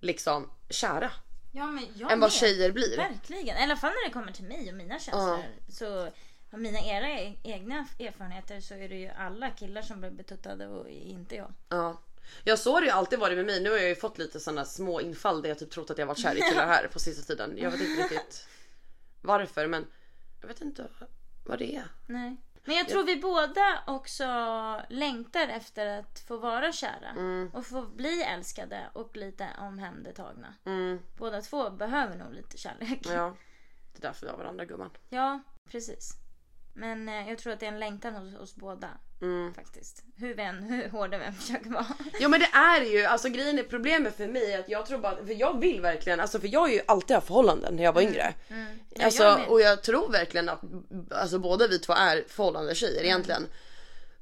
liksom kära Ja men jag än vad med. tjejer blir. Verkligen. I alla fall när det kommer till mig och mina känslor. Så av mina era egna erfarenheter så är det ju alla killar som blir betuttade och inte jag. Ja. Jag så har det ju alltid varit med mig. Nu har jag ju fått lite sådana små infall där jag typ trott att jag varit kär i killar här på sista tiden. Jag vet inte riktigt varför men jag vet inte vad det är. Nej. Men jag tror vi båda också längtar efter att få vara kära. Mm. Och få bli älskade och lite omhändertagna. Mm, Båda två behöver nog lite kärlek. ja. Det är därför vi har varandra gumman. Ja, precis. Men eh, jag tror att det är en längtan hos oss båda. Faktiskt. Hur, vän, hur hårda vi än försöker vara. Ja men det är ju, alltså grejen är problemet för mig är att jag tror bara, för jag vill verkligen, alltså för jag har ju alltid haft förhållanden när jag var yngre. Ja, Alltså, jag och jag tror verkligen att alltså, båda vi två är förhållande tjejer Mm. egentligen.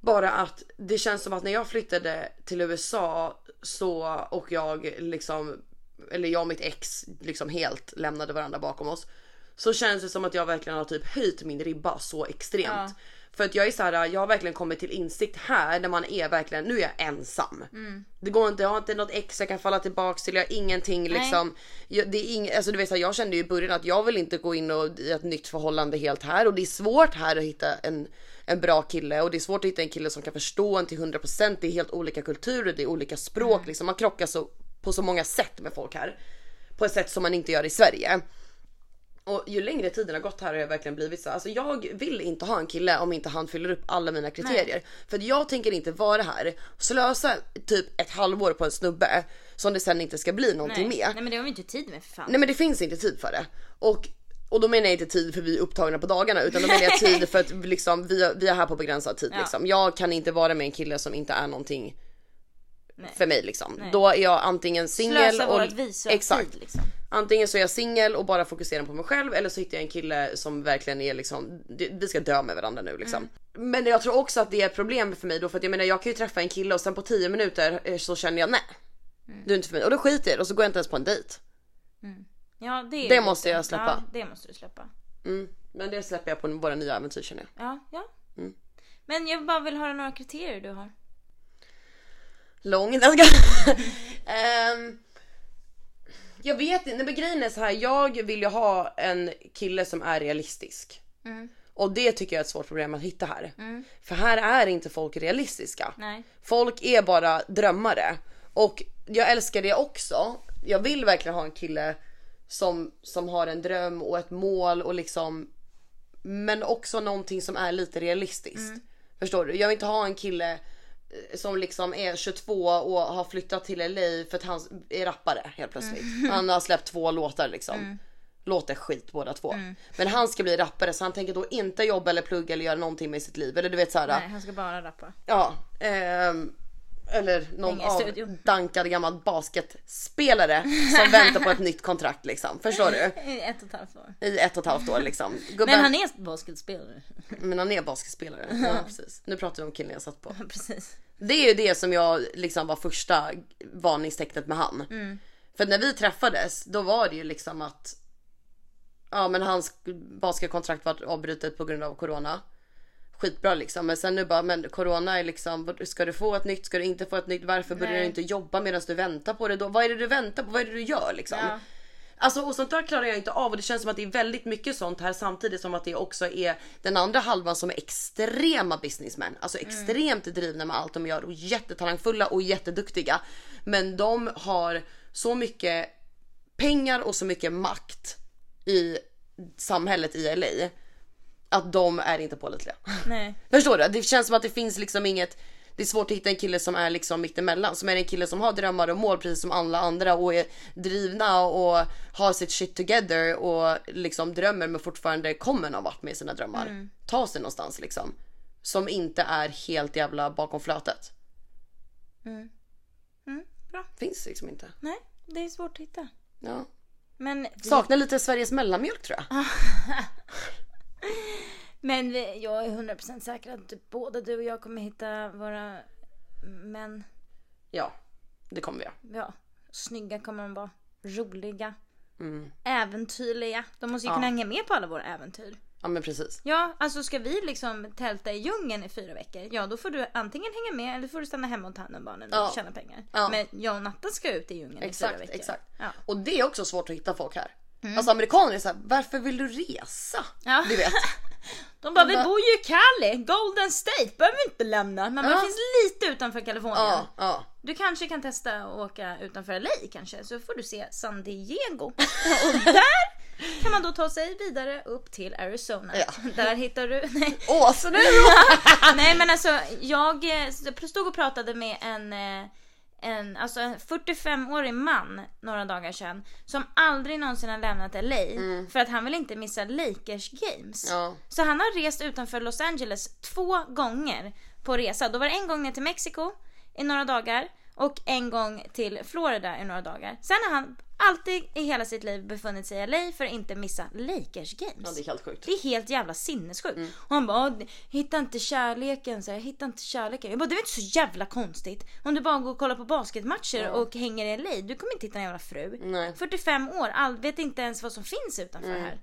Bara att det känns som att när jag flyttade till USA så och jag liksom, eller jag och mitt ex liksom helt lämnade varandra bakom oss. Så känns det som att jag verkligen har typ höjt min ribba så extremt. Ja. För att jag är så här, jag har verkligen kommit till insikt här när man är verkligen, nu är jag ensam. Mm. Det går inte, jag har inte något ex jag kan falla tillbaks till, jag har ingenting liksom. Jag, det är ing, alltså du vet, så här, jag kände ju i början att jag vill inte gå in och, i ett nytt förhållande helt här och det är svårt här att hitta en, en bra kille och det är svårt att hitta en kille som kan förstå en till 100%. Det är helt olika kulturer, det är olika språk liksom. Man krockar så, på så många sätt med folk här. På ett sätt som man inte gör i Sverige. Och ju längre tiden har gått här har jag verkligen blivit så. Alltså jag vill inte ha en kille om inte han fyller upp alla mina kriterier. För att jag tänker inte vara här och slösa typ ett halvår på en snubbe som det sen inte ska bli någonting Nej. med. Nej men det har vi inte tid med för fan. Nej men det finns inte tid för det. Och, och då menar jag inte tid för vi är upptagna på dagarna utan då menar jag tid för att liksom, vi, vi är här på begränsad tid Ja. liksom. Jag kan inte vara med en kille som inte är någonting Nej. för mig liksom. Då är jag antingen singel och... Exakt. tid liksom. Antingen så är jag singel och bara fokuserar på mig själv eller så hittar jag en kille som verkligen är liksom, vi ska dö med varandra nu liksom. Men jag tror också att det är ett problem för mig då för att jag menar jag kan ju träffa en kille och sen på 10 minuter eh, så känner jag nej. Du är inte för mig och då skiter jag och så går jag inte ens på en dejt. Ja, det, är Det måste jag släppa. Ja, det måste du släppa. Mm. Men det släpper jag på våra nya äventyr känner jag. Ja, ja. Mm. Men jag bara vill höra några kriterier du har. Lång. Ehm, jag vet inte, men grejen är så här. Jag vill ju ha en kille som är realistisk. Och det tycker jag är ett svårt problem att hitta här. För här är inte folk realistiska. Nej. Folk är bara drömmare. Och jag älskar det också. Jag vill verkligen ha en kille som, som har en dröm och ett mål och liksom men också någonting som är lite realistiskt. Förstår du? Jag vill inte ha en kille som liksom är 22 och har flyttat till LA för att han är rappare helt plötsligt. Han har släppt två låtar liksom. Låter skit båda två. Men han ska bli rappare så han tänker då inte jobba eller plugga eller göra någonting med sitt liv. Eller du vet såhär. Nej, han ska bara rappa. Ja. ehm, eller någon Hänga i av studion. dankad gammal basketspelare som väntar på ett nytt kontrakt liksom. Förstår du? I ett och ett halvt år. I ett och ett halvt år liksom. Gubben, Men han är basketspelare. men han är basketspelare. Ja, precis. Nu pratar vi om killen jag satt på. Precis. Det är ju det som jag liksom var första varningstecknet med han. För när vi träffades då var det ju liksom att Ja men hans basketkontrakt var avbrutet på grund av corona. Skitbra liksom men sen nu bara men corona är liksom ska du få ett nytt ska du inte få ett nytt varför börjar du inte jobba medan du väntar på det då? Vad är det du väntar på? Vad är det du gör liksom? Ja. Alltså och sånt där klarar jag inte av och det känns som att det är väldigt mycket sånt här samtidigt som att det också är den andra halvan som är extrema businessmän. Alltså extremt drivna med allt de gör och jättetalangfulla och jätteduktiga. Men de har så mycket pengar och så mycket makt i samhället i LA att de är inte pålitliga. Nej. Förstår du? Det känns som att det finns liksom inget det är svårt att hitta en kille som är liksom mittemellan. Som är en kille som har drömmar och mål precis som alla andra och är drivna och har sitt shit together och liksom drömmer men fortfarande kommer någon vart med sina drömmar. Ta sig någonstans liksom. Som inte är helt jävla bakom flötet. Mm, bra. Finns liksom inte. Nej, det är svårt att hitta. Ja. Men, Saknar lite Sveriges mellanmjölk tror jag. men jag är 100% säker att både du och jag kommer hitta våra män. Ja, det kommer vi göra. Ja, snygga kommer de vara. Roliga. Mm. Äventyrliga. De måste ju Ja. kunna hänga med på alla våra äventyr. Ja men precis. Ja, alltså ska vi liksom tälta i djungeln i fyra veckor, ja då får du antingen hänga med eller får du stanna hemma och ta hand om barnen och Ja. tjäna pengar. Ja. Men jag och Natta ska ut i djungeln i fyra Exakt, veckor. exakt. Ja. Mm. Och det är också svårt att hitta folk här. Alltså amerikaner är såhär, varför vill du resa? Ja. Du vet. De bara, vi bor ju i Cali, Golden State, behöver vi inte lämna. Men Ja. finns lite utanför Kalifornien. Ja, ja. Du kanske kan testa att åka utanför LA kanske, så får du se San Diego. och där kan man då ta sig vidare upp till Arizona. Ja. Där hittar du... Åh, så nu Nej men alltså jag eh, stod och pratade med en, eh, en, alltså en 45-årig man några dagar sedan som aldrig någonsin har lämnat LA för att han vill inte missa Lakers games. Ja. Så han har rest utanför Los Angeles två gånger på resa. Då var det en gång ner till Mexiko i några dagar och en gång till Florida i några dagar. Sen har han alltid i hela sitt liv befunnit sig i LA för att inte missa Lakers games. Ja, det är helt sjukt. Det är helt jävla sinnessjukt. Och han bara, "Åh, hitta inte kärleken, så här, hitta inte kärleken. Jag bara, det är inte så jävla konstigt. Om du bara går och kollar på basketmatcher och hänger i LA, du kommer inte hitta en jävla fru. Nej. 45 år, all, vet inte ens vad som finns utanför här.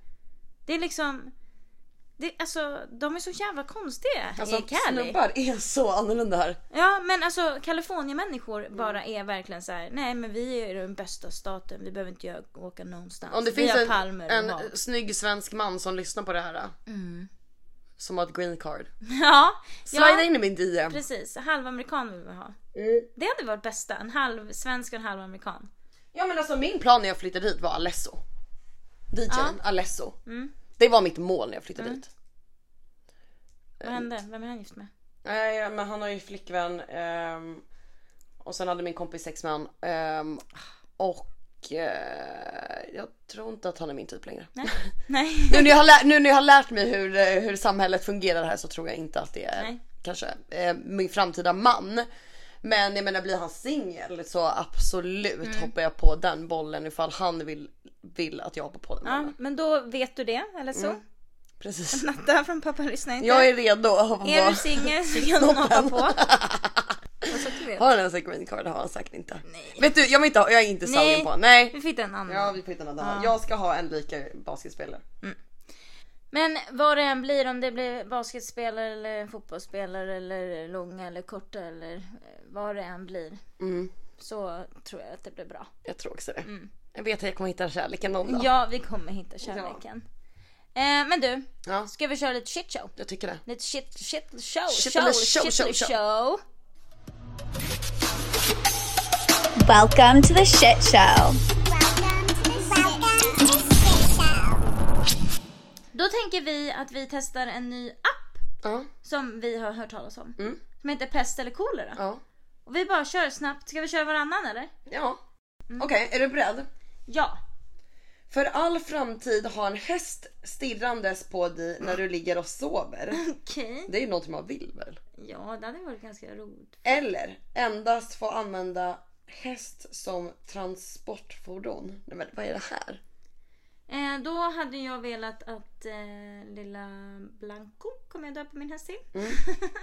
Det är liksom, det, alltså de är så jävla konstiga Alltså i Cali. snubbar är så annorlunda här. Ja men alltså Kalifornienmänniskor bara är verkligen så här. nej men vi är den bästa staten, vi behöver inte åka någonstans. Om det vi finns har en, palmer en och hav. snygg svensk man som lyssnar på det här. Mm. Som har ett green card. Ja, Slida ja in i min DM. precis. Halvamerikan vill vi ha. Mm. Det hade varit bästa, en halv svensk och en halv amerikan. Ja men alltså min plan när jag flyttade hit var Alesso. DJn Alesso. Mm. Det var mitt mål när jag flyttade hit. Vad hände? Vem är han gift med? Nej men han har ju flickvän. ehm, och sen hade min kompis sex med han. ehm, och eh, jag tror inte att han är min typ längre. Nej. nu, när jag har lärt, nu när jag har lärt mig hur, eh, hur samhället fungerar här så tror jag inte att det är Nej. kanske eh, min framtida man. Men jag menar blir han singel så absolut Mm. hoppar jag på den bollen ifall han vill, vill att jag hoppar på den Ja, bollen. men då vet du det, eller så? Mm. Precis. Natta från pappa lyssnar inte. Jag är redo att Är vara... du singel så kan du hoppa på. Har han ens en green card? Det har han säkert inte. Vet du, jag, inte, jag är inte Nej. sugen på Nej. Vi fick en annan. Ja vi får hitta något annat. Jag ska ha en lika basketspelare. Men vad det än blir, om det blir basketspelare eller fotbollsspelare eller långa eller korta eller eh, vad det än blir. Mm. Så tror jag att det blir bra. Jag tror också det. Jag vet att jag kommer hitta kärleken någon dag. Ja, vi kommer hitta kärleken. Eh, men du, Ja, ska vi köra lite shit show? jag tycker det. Lite shit, shit show, Shit show, show, shit show, show. show. Welcome to the shit show. Då tänker vi att vi testar en ny app Ja, som vi har hört talas om. Mm. Som heter Pest eller kolera. ja, Och vi bara kör snabbt. Ska vi köra varannan eller? ja. Mm. Okej, är du beredd? Ja. För all framtid ha en häst stirrandes på dig när du ligger och sover. Okej. Det är ju något man vill väl? Ja, det hade varit ganska roligt. Eller endast få använda häst som transportfordon. Nej men vad är det här? Eh, då hade jag velat att eh, lilla Blanco kommer jag döpa min häst till. Mm.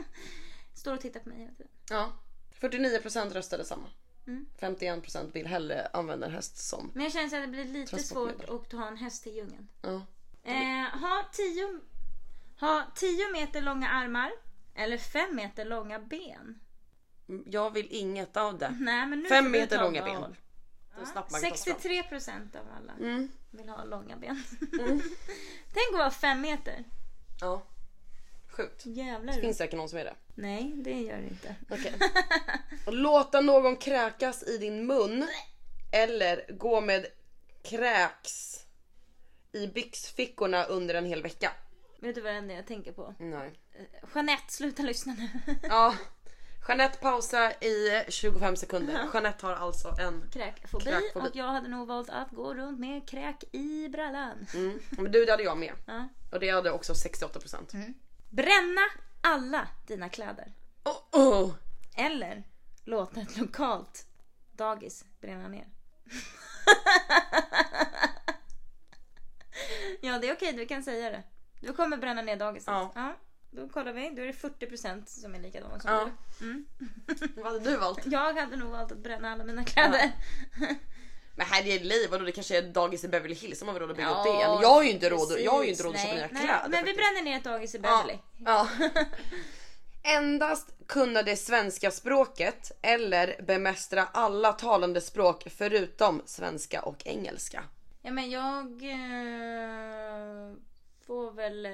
Står och tittar på mig hela tiden. Ja. 49% röstade samma. Mm. 51% vill hellre använda en häst som... Men jag känner att det blir lite svårt att ha en häst i djungeln. Ja. Eh, ha, tio, ha 10 meter långa armar eller 5 meter långa ben. Jag vill inget av det. Nej, men nu Fem får du meter ta långa ben. Så snabbt man kan ta sig fram. 63 procent av alla Mm. vill ha långa ben. Tänk att vara 5 meter. Ja. Sjukt. Jävlar. Det finns säkert någon som är det. Nej, det gör det inte. Okej. Låta någon kräkas i din mun. Eller gå med kräks i byxfickorna under en hel vecka. Vet du vad det enda jag tänker på? Nej. Eh, Jeanette, sluta lyssna nu. Ja. Jeanette pausa i 25 sekunder. Jeanette har alltså en... Kräkfobi. Kräkfobi. Och jag hade nog valt att gå runt med kräk i brallan. Mm. Men du det hade jag med. Ja. Och det hade också 68%. Mm. Bränna alla dina kläder. Oh, oh. Eller låta ett lokalt dagis bränna ner. ja, det är okej, du kan säga det. Du kommer bränna ner dagiset. Ja. Då kollar vi. Då är det 40% som är likadana som Ja. du. Mm. Vad hade du valt? Jag hade nog valt att bränna alla mina kläder. Men här är liv, vadå det kanske är dagis i Beverly Hills som har råd att bygga Ja, upp det igen. Jag har ju inte råd, jag har inte råd att köpa nya kläder. Men vi bränner ner ett dagis i Beverly. Ja. ja. Endast kunna det svenska språket eller bemästra alla talande språk förutom svenska och engelska. Ja men jag eh, får väl eh,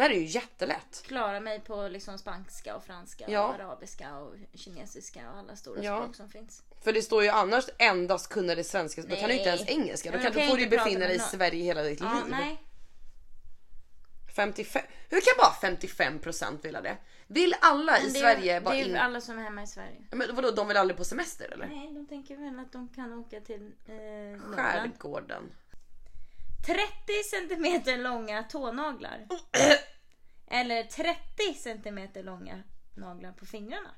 Det här är ju jättelätt. klara mig på liksom spanska och franska Ja. och arabiska och kinesiska och alla stora Ja. språk som finns. För det står ju annars endast kunna det svenska, då kan du inte ens Nej. engelska. Då, kan, kan får du befinna dig i. Sverige hela ditt Ja, liv. nej. 55, hur kan bara 55% vilja det? Vill alla i det, Sverige det bara är in... ju alla som är hemma i Sverige. Men vadå, de vill aldrig på semester eller? Nej, de tänker väl att de kan åka till eh. Skärgården. 30 centimeter långa tånaglar. Eller 30 centimeter långa naglar på fingrarna.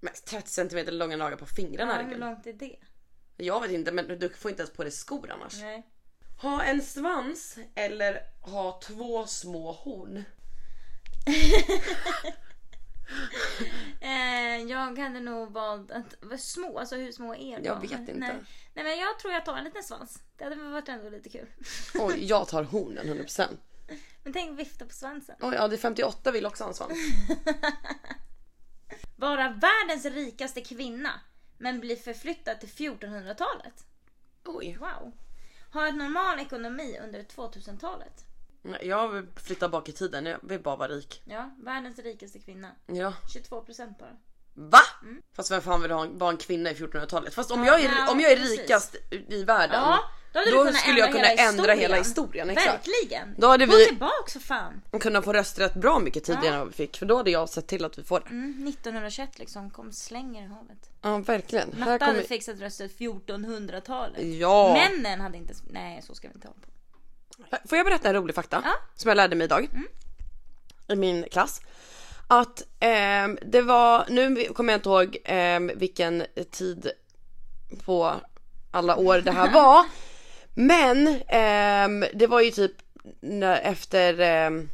Men 30 cm långa naglar på fingrarna Ja, hur långt är det? Jag vet inte men du får inte ens på dig skor annars. Nej. Ha en svans eller ha två små horn. Eh, jag hade nog valt att små, alltså hur små är de? Jag vet inte. Nej. Nej men jag tror jag tar en liten svans. Det hade väl varit ändå lite kul. Oj, jag tar hornen 100%. Men tänk vifta på svansen. Oj, ja det är 58 vill också ha en svans. Vara världens rikaste kvinna men bli förflyttad till 1400-talet. Oj. Wow. Ha en normal ekonomi under 2000-talet. Nej, Jag vill flytta bak i tiden, jag vill bara vara rik. Ja, världens rikaste kvinna. Ja. 22% bara. Va? Fast vem fan vill ha en, vara en kvinna i 1400-talet? Fast om, Mm. Ja, jag är, ja, om jag är precis. rikast i världen Ja, då hade du kunnat skulle jag kunna hela ändra hela historien. Exakt. Verkligen. Då hade Gå vi- tillbaks för fan. Och kunna få rösträtt bra mycket tidigare än vad vi fick. För då hade jag sett till att vi får det. Mm, 1921 liksom, kom slänger i havet. Ja verkligen. Natta hade kommer... fixat rösträtt 1400-talet. Ja. Männen hade inte... Nej, så ska vi inte hålla på. Får jag berätta en rolig fakta? Ja. Som jag lärde mig idag. I min klass. Att ehm, det var, nu kommer jag inte ihåg ehm, vilken tid på alla år det här var. Men ehm, det var ju typ efter ehm,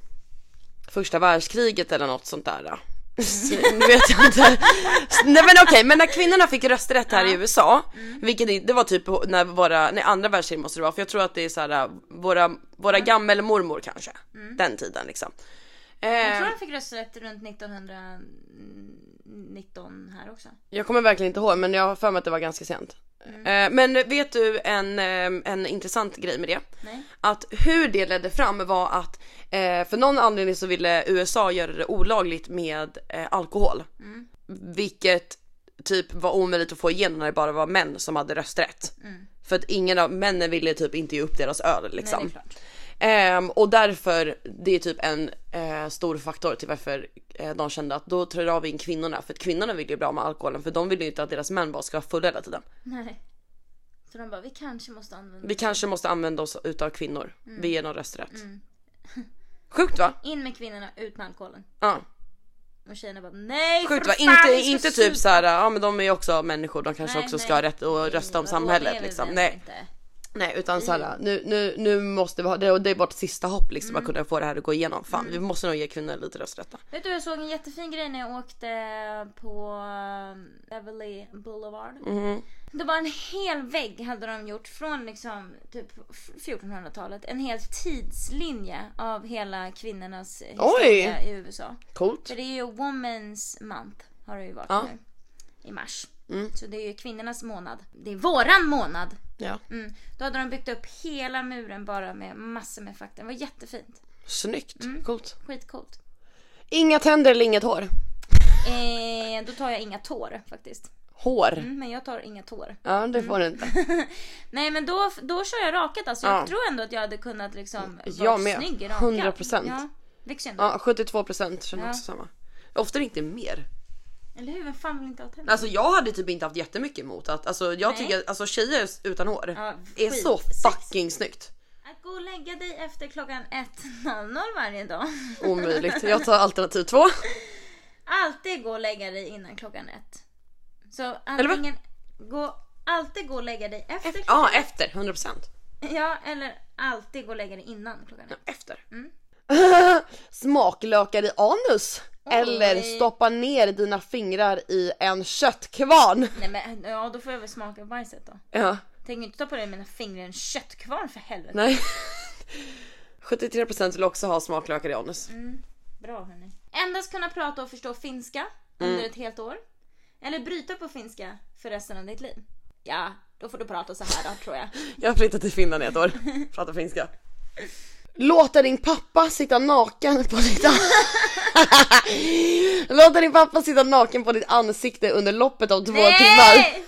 första världskriget eller något sånt där. Så, nu vet jag inte. Nej men okej, men när kvinnorna fick rösträtt här i USA, vilket det- var typ när våra, nej andra världskriget måste det vara, för jag tror att det är så här våra, våra gammelmormor kanske, den tiden liksom. Jag Eh, tror de fick rösträtt runt 1919 här också. jag kommer verkligen inte ihåg men jag har för mig att det var ganska sent. Eh, men vet du en, eh, en intressant grej med det? Nej. Att hur det ledde fram var att eh, för någon anledning så ville USA göra det olagligt med alkohol. Vilket typ var omöjligt att få igenom när det bara var män som hade rösträtt. För att ingen av männen ville typ inte ge upp deras öl liksom. Nej, Ehm, och därför, det är typ en eh, stor faktor till varför eh, de kände att då drar vi in kvinnorna. För att kvinnorna vill ju bli av med alkoholen för de vill ju inte att deras män bara ska vara fulla hela tiden. Nej. Så de bara, vi kanske måste använda... Vi kanske måste använda oss utav kvinnor. Mm. Vi ger dem rösträtt. Sjukt va? In med kvinnorna, ut med alkoholen. Ja. Och tjejerna bara, nej Sjukt va? Inte, inte supa." typ såhär, ja men de är ju också människor, de kanske Nej, också nej. ska ha rätt att rösta om samhället liksom. Nej. inte. Nej utan såhär, nu, nu, nu måste vi ha, det, och det är vårt sista hopp liksom Mm. att kunna få det här att gå igenom. Fan vi måste nog ge kvinnor lite rösträtt. Vet du, jag såg en jättefin grej när jag åkte på um, Beverly Boulevard. Mhm. Det var en hel vägg hade de gjort från liksom typ 1400-talet. En hel tidslinje av hela kvinnornas historia i USA. Coolt. För det är ju Women's Month har det ju varit Ja. nu. I mars. Mm. Så det är ju kvinnornas månad. Det är våran månad. Ja. Mm. Då hade de byggt upp hela muren bara med massor med fakta. Det var jättefint. Snyggt, Mm. coolt. Skitcoolt. Inga tänder eller inget hår. Eh, då tar jag inga tår faktiskt. Hår. Mm, men jag tar inga tår. Ja det får du inte. Nej men då, då kör jag rakat alltså. Ja. Jag tror ändå att jag hade kunnat liksom vara med. snygg i rakat. 100%. Ja, växer ändå. Ja 72% känner Ja. också samma. Ofta inte mer. Eller hur? Vem fan vill inte ha tänder? Alltså jag hade typ inte haft jättemycket emot att, alltså jag Nej. tycker att alltså, tjejer utan hår Ja, är skit. så fucking snyggt. Att gå och lägga dig efter klockan 1.00 varje dag. Omöjligt. Jag tar alternativ två. Alltid gå och lägga dig innan klockan ett. Så Eller vad? antingen gå, alltid gå och lägga dig efter Ja klockan efter 100%. Ja, eller alltid gå och lägga dig innan klockan ett. Efter. Mm. Smaklökar i anus. Eller stoppa ner dina fingrar i en köttkvarn. Nej men ja, då får jag väl smaka bajset då. Ja, Tänker inte ta på dig mina fingrar i en köttkvarn för helvete. nej. 73% vill också ha smaklökar i anus. Mm. Bra hörni. Endast kunna prata och förstå finska under Mm. ett helt år. Eller bryta på finska för resten av ditt liv. Ja, då får du prata så här då tror jag. Jag har flyttat till Finland i ett år. Pratar finska. Låta din pappa sitta naken på ditt Låta din pappa sitta naken på ditt ansikte under loppet av två timmar. Nej!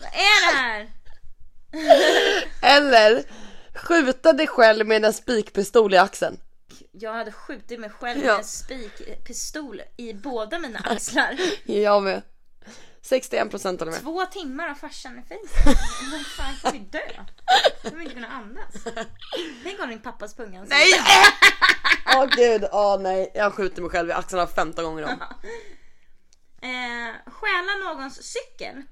Vad är det här? Eller skjuta dig själv med en spikpistol i axeln. Jag hade skjutit mig själv Ja. med en spikpistol i båda mina axlar. Jag med. 61% håller med. Två timmar av farsan i Facebook. Vad fan kan vi dö? Jag kommer inte kunna andas. Tänk om din pappas pung alltså. Nej! Åh gud, åh nej. Jag skjuter mig själv i axlarna 15 gånger om. Eh, stjäla någons cykel.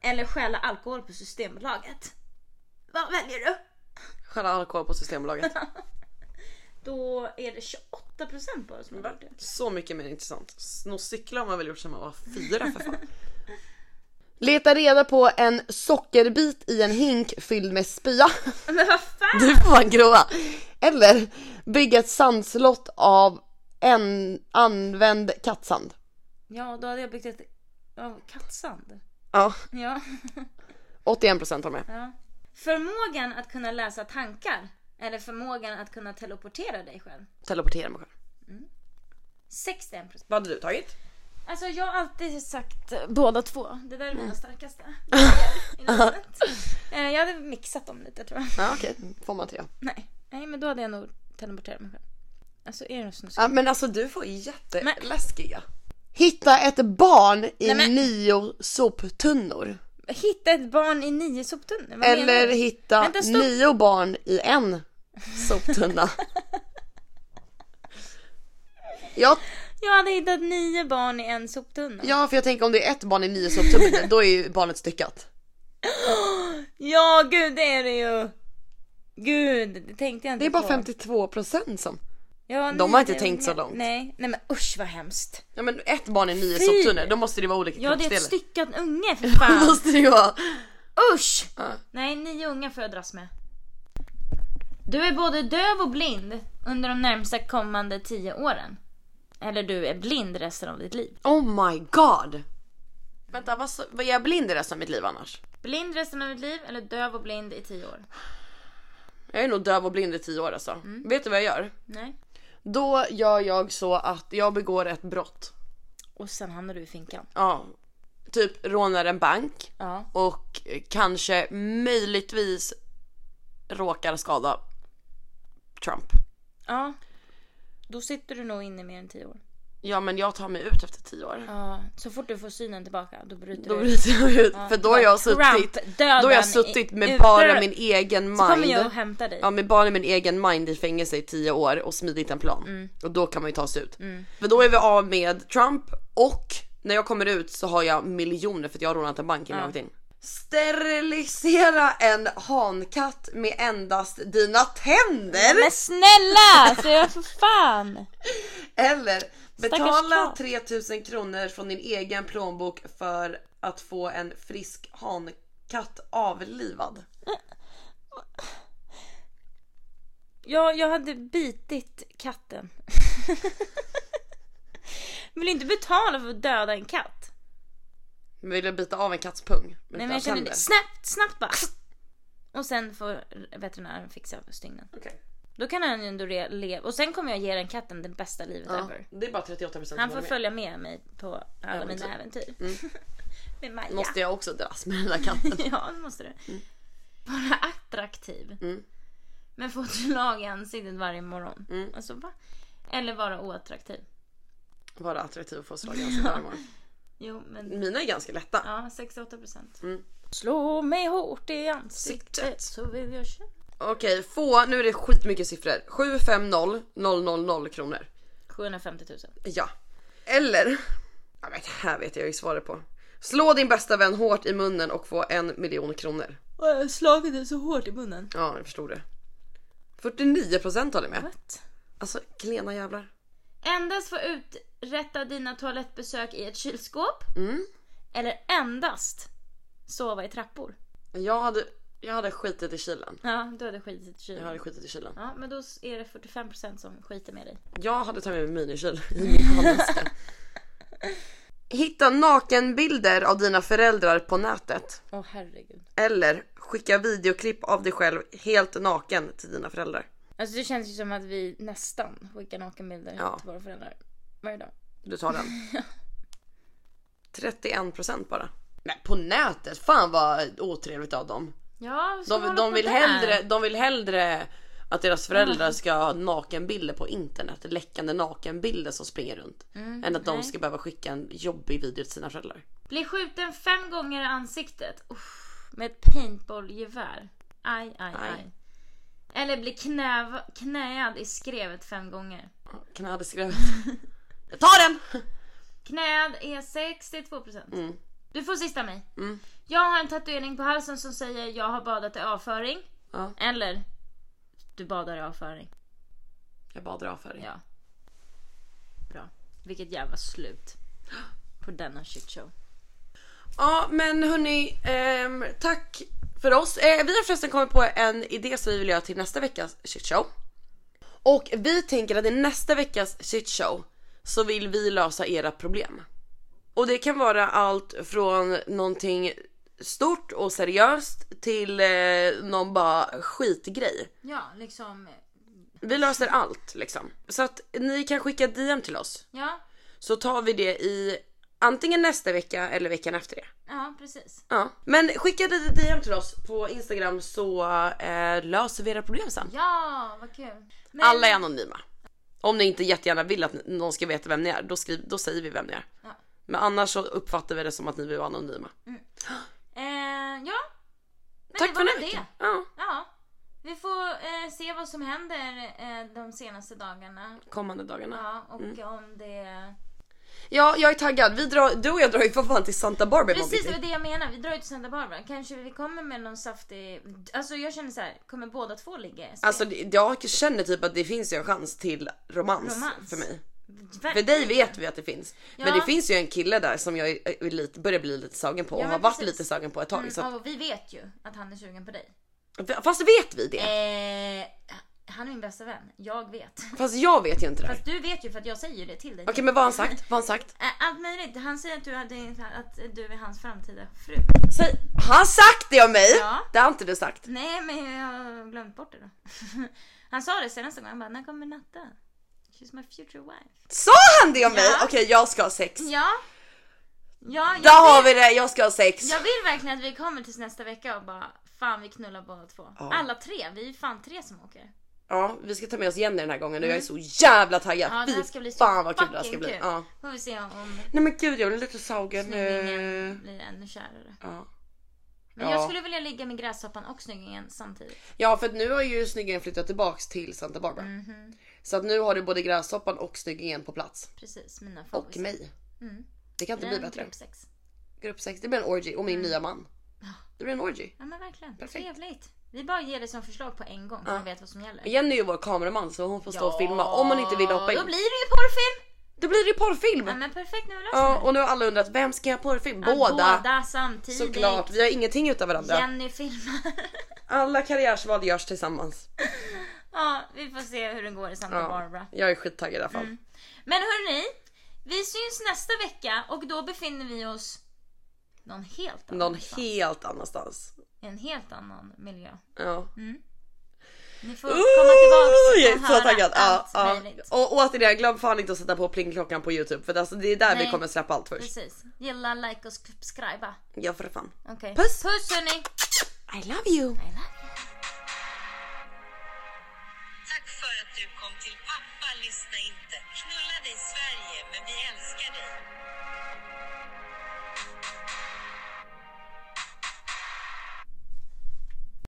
Eller stjäla alkohol på Systembolaget. Vad väljer du? Stjäla alkohol på Systembolaget. Då är det 28% bara som har gjort det. Så mycket mer intressant. Sno cyklar har man väl gjort sedan man var fyra för fan. Leta reda på en sockerbit i en hink fylld med spya. Men vad fan! Du får fan grova. Eller bygga ett sandslott av en använd kattsand. Ja, då hade jag byggt ett av kattsand. Ja, Ja. 81% har med. ja. Förmågan att kunna läsa tankar. Eller förmågan att kunna teleportera dig själv. Teleportera mig själv. 61%. Vad hade du tagit? Alltså jag har alltid sagt båda två. Det där är mina starkaste. i livet. Eh, jag hade mixat dem lite tror jag. Ja okej, får man tre. Nej. Nej men då hade jag nog teleporterat mig själv. Alltså är det så Ja, men alltså du får jätteläskiga. Men-. Hitta ett barn i Nej, men- nio soptunnor. Hitta ett barn i nio soptunnor? Vad Eller hitta Vänta, stopp. nio barn i en soptunna. ja, Jag hade hittat nio barn i en soptunna. ja, för jag tänker om det är ett barn i nio soptunnor, då är ju barnet styckat. Ja gud det är det ju. Gud, det tänkte jag inte Det är bara på. 52% som. Ja, De har inte tänkt så långt. Nej, nej men usch vad hemskt. Ja men ett barn i nio soptunnor, då måste det vara olika Ja det är ett styckat unge för Då fan. måste det ju vara. Usch! Ja. Nej, nio unga får jag dras med. Du är både döv och blind under de närmsta kommande tio åren. Eller du är blind resten av ditt liv. Oh my god! Vänta, vad, vad är jag blind resten av mitt liv annars? Blind resten av ditt liv eller döv och blind i tio år. Jag är nog döv och blind i tio år alltså. Mm. Vet du vad jag gör? Nej. Då gör jag så att jag begår ett brott. Och sen hamnar du i finkan. Ja, typ rånar en bank Ja. och kanske möjligtvis råkar skada Trump. Ja. Då sitter du nog inne mer än tio år. Ja men jag tar mig ut efter tio år. Ja. Så fort du får synen tillbaka då bryter Då du bryter jag ut Ja, för då har jag suttit, då har jag i- suttit med ute- bara min egen Så kommer mind. jag och hämtar dig. Ja med bara min egen mind i fängelse i tio år och smidit en plan. Mm. Och då kan man ju ta sig ut. För då är vi av med Trump och när jag kommer ut så har jag miljoner för att jag har rånat en bank innan jag åkte in. Sterilisera en hankatt med endast dina tänder! Men snälla! Så jag för fan! Eller betala katt. 3000 kronor från din egen plånbok för att få en frisk hankatt avlivad. Jag, jag hade bitit katten. Vill inte betala för att döda en katt. Vill du bita av en katts pung? Nej men jag känner det. Snabbt, snabbt bara. Och sen får veterinären fixa stygnen. Okej. Då kan han ju ändå leva. Och sen kommer jag ge den katten det bästa livet Ja, ever. det är bara 38% Han som får med. följa med mig på alla Äventyr. mina äventyr. Med Maja. Måste jag också dras med den där katten? ja, det måste du. Vara attraktiv. Mm. Men få ett lag i ansiktet varje morgon. Mm. Alltså, va? Eller vara oattraktiv. Vara attraktiv och få slag i ansiktet varje morgon. Jo, men Mina är ganska lätta. ja, 68 procent. Mm. Slå mig hårt i ansiktet Siktet. så vill jag känna. Okej, få, nu är det skitmycket siffror. 750 000 kronor. 750 000. Ja. Eller, jag vet, här vet jag ju svaret på. Slå din bästa vän hårt i munnen och få en miljon kronor. Och jag har slagit dig så hårt i munnen. Ja, jag förstod det. 49% håller med. What? Alltså, klena jävlar. Endast få uträtta dina toalettbesök i ett kylskåp. Mm. Eller endast sova i trappor. Jag hade, jag hade skitit i kylen. Ja, du hade skitit i Jag kylen. hade skitit i kylen. Ja, men då är det 45% som skiter med dig. Jag hade tagit med mig minikyl i min handväska. Hitta nakenbilder av dina föräldrar på nätet. Åh herregud. Eller skicka videoklipp av dig själv helt naken till dina föräldrar. Alltså det känns ju som att vi nästan skickar nakenbilder Ja. till våra föräldrar varje dag. Du tar den. 31% bara. Nej, på nätet. Fan vad otrevligt av dem. Ja, De, de, vill hellre, de vill hellre Att deras föräldrar ska ha nakenbilder på internet, läckande nakenbilder som springer runt. än att de Mm, nej. ska behöva skicka en jobbig video till sina föräldrar. Bli skjuten fem gånger i ansiktet. Uff, med ett paintballgevär. Aj, aj, Aj. aj. Eller bli knäv, knäad i skrevet fem gånger. Kan jag hade skrivit. Jag tar den! Knäad är 62%. Mm. Du får sista mig. Jag har en tatuering på halsen som säger jag har badat i avföring. Ja. Eller du badar i avföring. Jag badar avföring. Ja. Bra. Vilket jävla slut. På denna shitshow. Ja men hörni, ehm, tack för oss. Eh, vi har förresten kommit på en idé som vi vill göra till nästa veckas shitshow. Och vi tänker att i nästa veckas shitshow så vill vi lösa era problem. Och det kan vara allt från någonting stort och seriöst till eh, någon bara skitgrej. Ja, liksom. Vi löser allt liksom. Så att ni kan skicka DM till oss. Ja, Så tar vi det i antingen nästa vecka eller veckan efter det. ja precis. Ja, men skicka lite DM till oss på Instagram så eh, löser vi era problem sen. Ja, vad kul. Men, Alla är anonyma. Om ni inte jättegärna vill att någon ska veta vem ni är, då, skriv, då säger vi vem ni är. Ja. Men annars så uppfattar vi det som att ni vill vara anonyma. Eh, ja. Men Tack det för var nu! väl det. Ja, Ja. Vi får eh, se vad som händer eh, de senaste dagarna. kommande dagarna. Ja, och om det... Ja, jag är taggad. Vi drar, du och jag drar ju för fan till Santa Barbara Precis, det var det jag menar. Vi drar ju till Santa Barbara. Kanske vi kommer med någon saftig... Alltså jag känner så här, kommer båda två ligga SP? Alltså jag känner typ att det finns ju en chans till romans, Romans. för mig. För dig vet vi att det finns. Ja. Men det finns ju en kille där som jag är- lite, börjar bli lite sugen på och Ja, har varit lite sugen på ett tag. Mm, så att, vi vet ju att han är sugen på dig. Fast vet vi det? Eh, han är min bästa vän. Jag vet. Fast jag vet ju inte det. Fast du vet ju för att jag säger det till dig. Okej men vad har han sagt? Vad han sagt? Eh, Allt möjligt. Han säger att du, hade, att du är hans framtida fru. Säg, har han sagt det om mig? Ja. Det har inte du sagt. Nej men jag har glömt bort det då. Han sa det senaste gången. Han bara, när kommer Natta? She's my future wife. Sa han det om mig? Ja. Okej jag ska ha sex. Ja. Ja, Där jag har vill, vi det, jag ska ha sex. jag vill verkligen att vi kommer tills nästa vecka och bara Fan vi knullar båda två. Ja. Alla tre, vi är fan tre som åker. Ja vi ska ta med oss Jenny den här gången och jag är så jävla taggad. Mm. Ja det här ska bli så fan vad kul det här ska bli. kul. Ja. Får vi se om Nej men gud jag blir lite sugen. snyggingen blir ännu kärare. Ja. Men Ja. jag skulle vilja ligga med gräshoppan och snyggingen samtidigt. ja för att nu har ju snyggingen flyttat tillbaks till Santa Barbara. Mhm. Så att nu har du både gräshoppan och snyggingen på plats. Precis, mina Och favoriter. mig. Mm. Det kan inte bli bättre. grupp sex. Grupp 6, det blir en orgy och min nya man. Det blir en orgy. Ja men verkligen, Perfekt. trevligt. Vi bara ger det som förslag på en gång så Ja. man vet vad som gäller. Jenny är ju vår kameraman så hon får stå och filma om hon inte vill hoppa in. Då blir det ju porrfilm! Då blir det ju porrfilm! Ja men perfekt, nu Ja, och nu har alla undrat vem ska jag porrfilm? Ja, Båda! Båda samtidigt. Såklart, vi har ingenting utav varandra. Jenny filmar. Alla karriärsval görs tillsammans. ja, vi får se hur det går i Santa Ja, Barbara. jag är skittaggad i alla fall. Mm. Men hörni, vi syns nästa vecka och då befinner vi oss någon helt Någon annanstans. helt annanstans. En helt annan miljö. Ja. Ni får komma är och höra taggad. Ja, allt ja. möjligt. Och återigen, glöm fan inte att sätta på plingklockan på youtube för alltså, det är där vi Nej. kommer släppa allt först. Precis. Gilla, like och subscriba. Ja för fan. Okej. Puss. Puss hörni! I love you! I love you.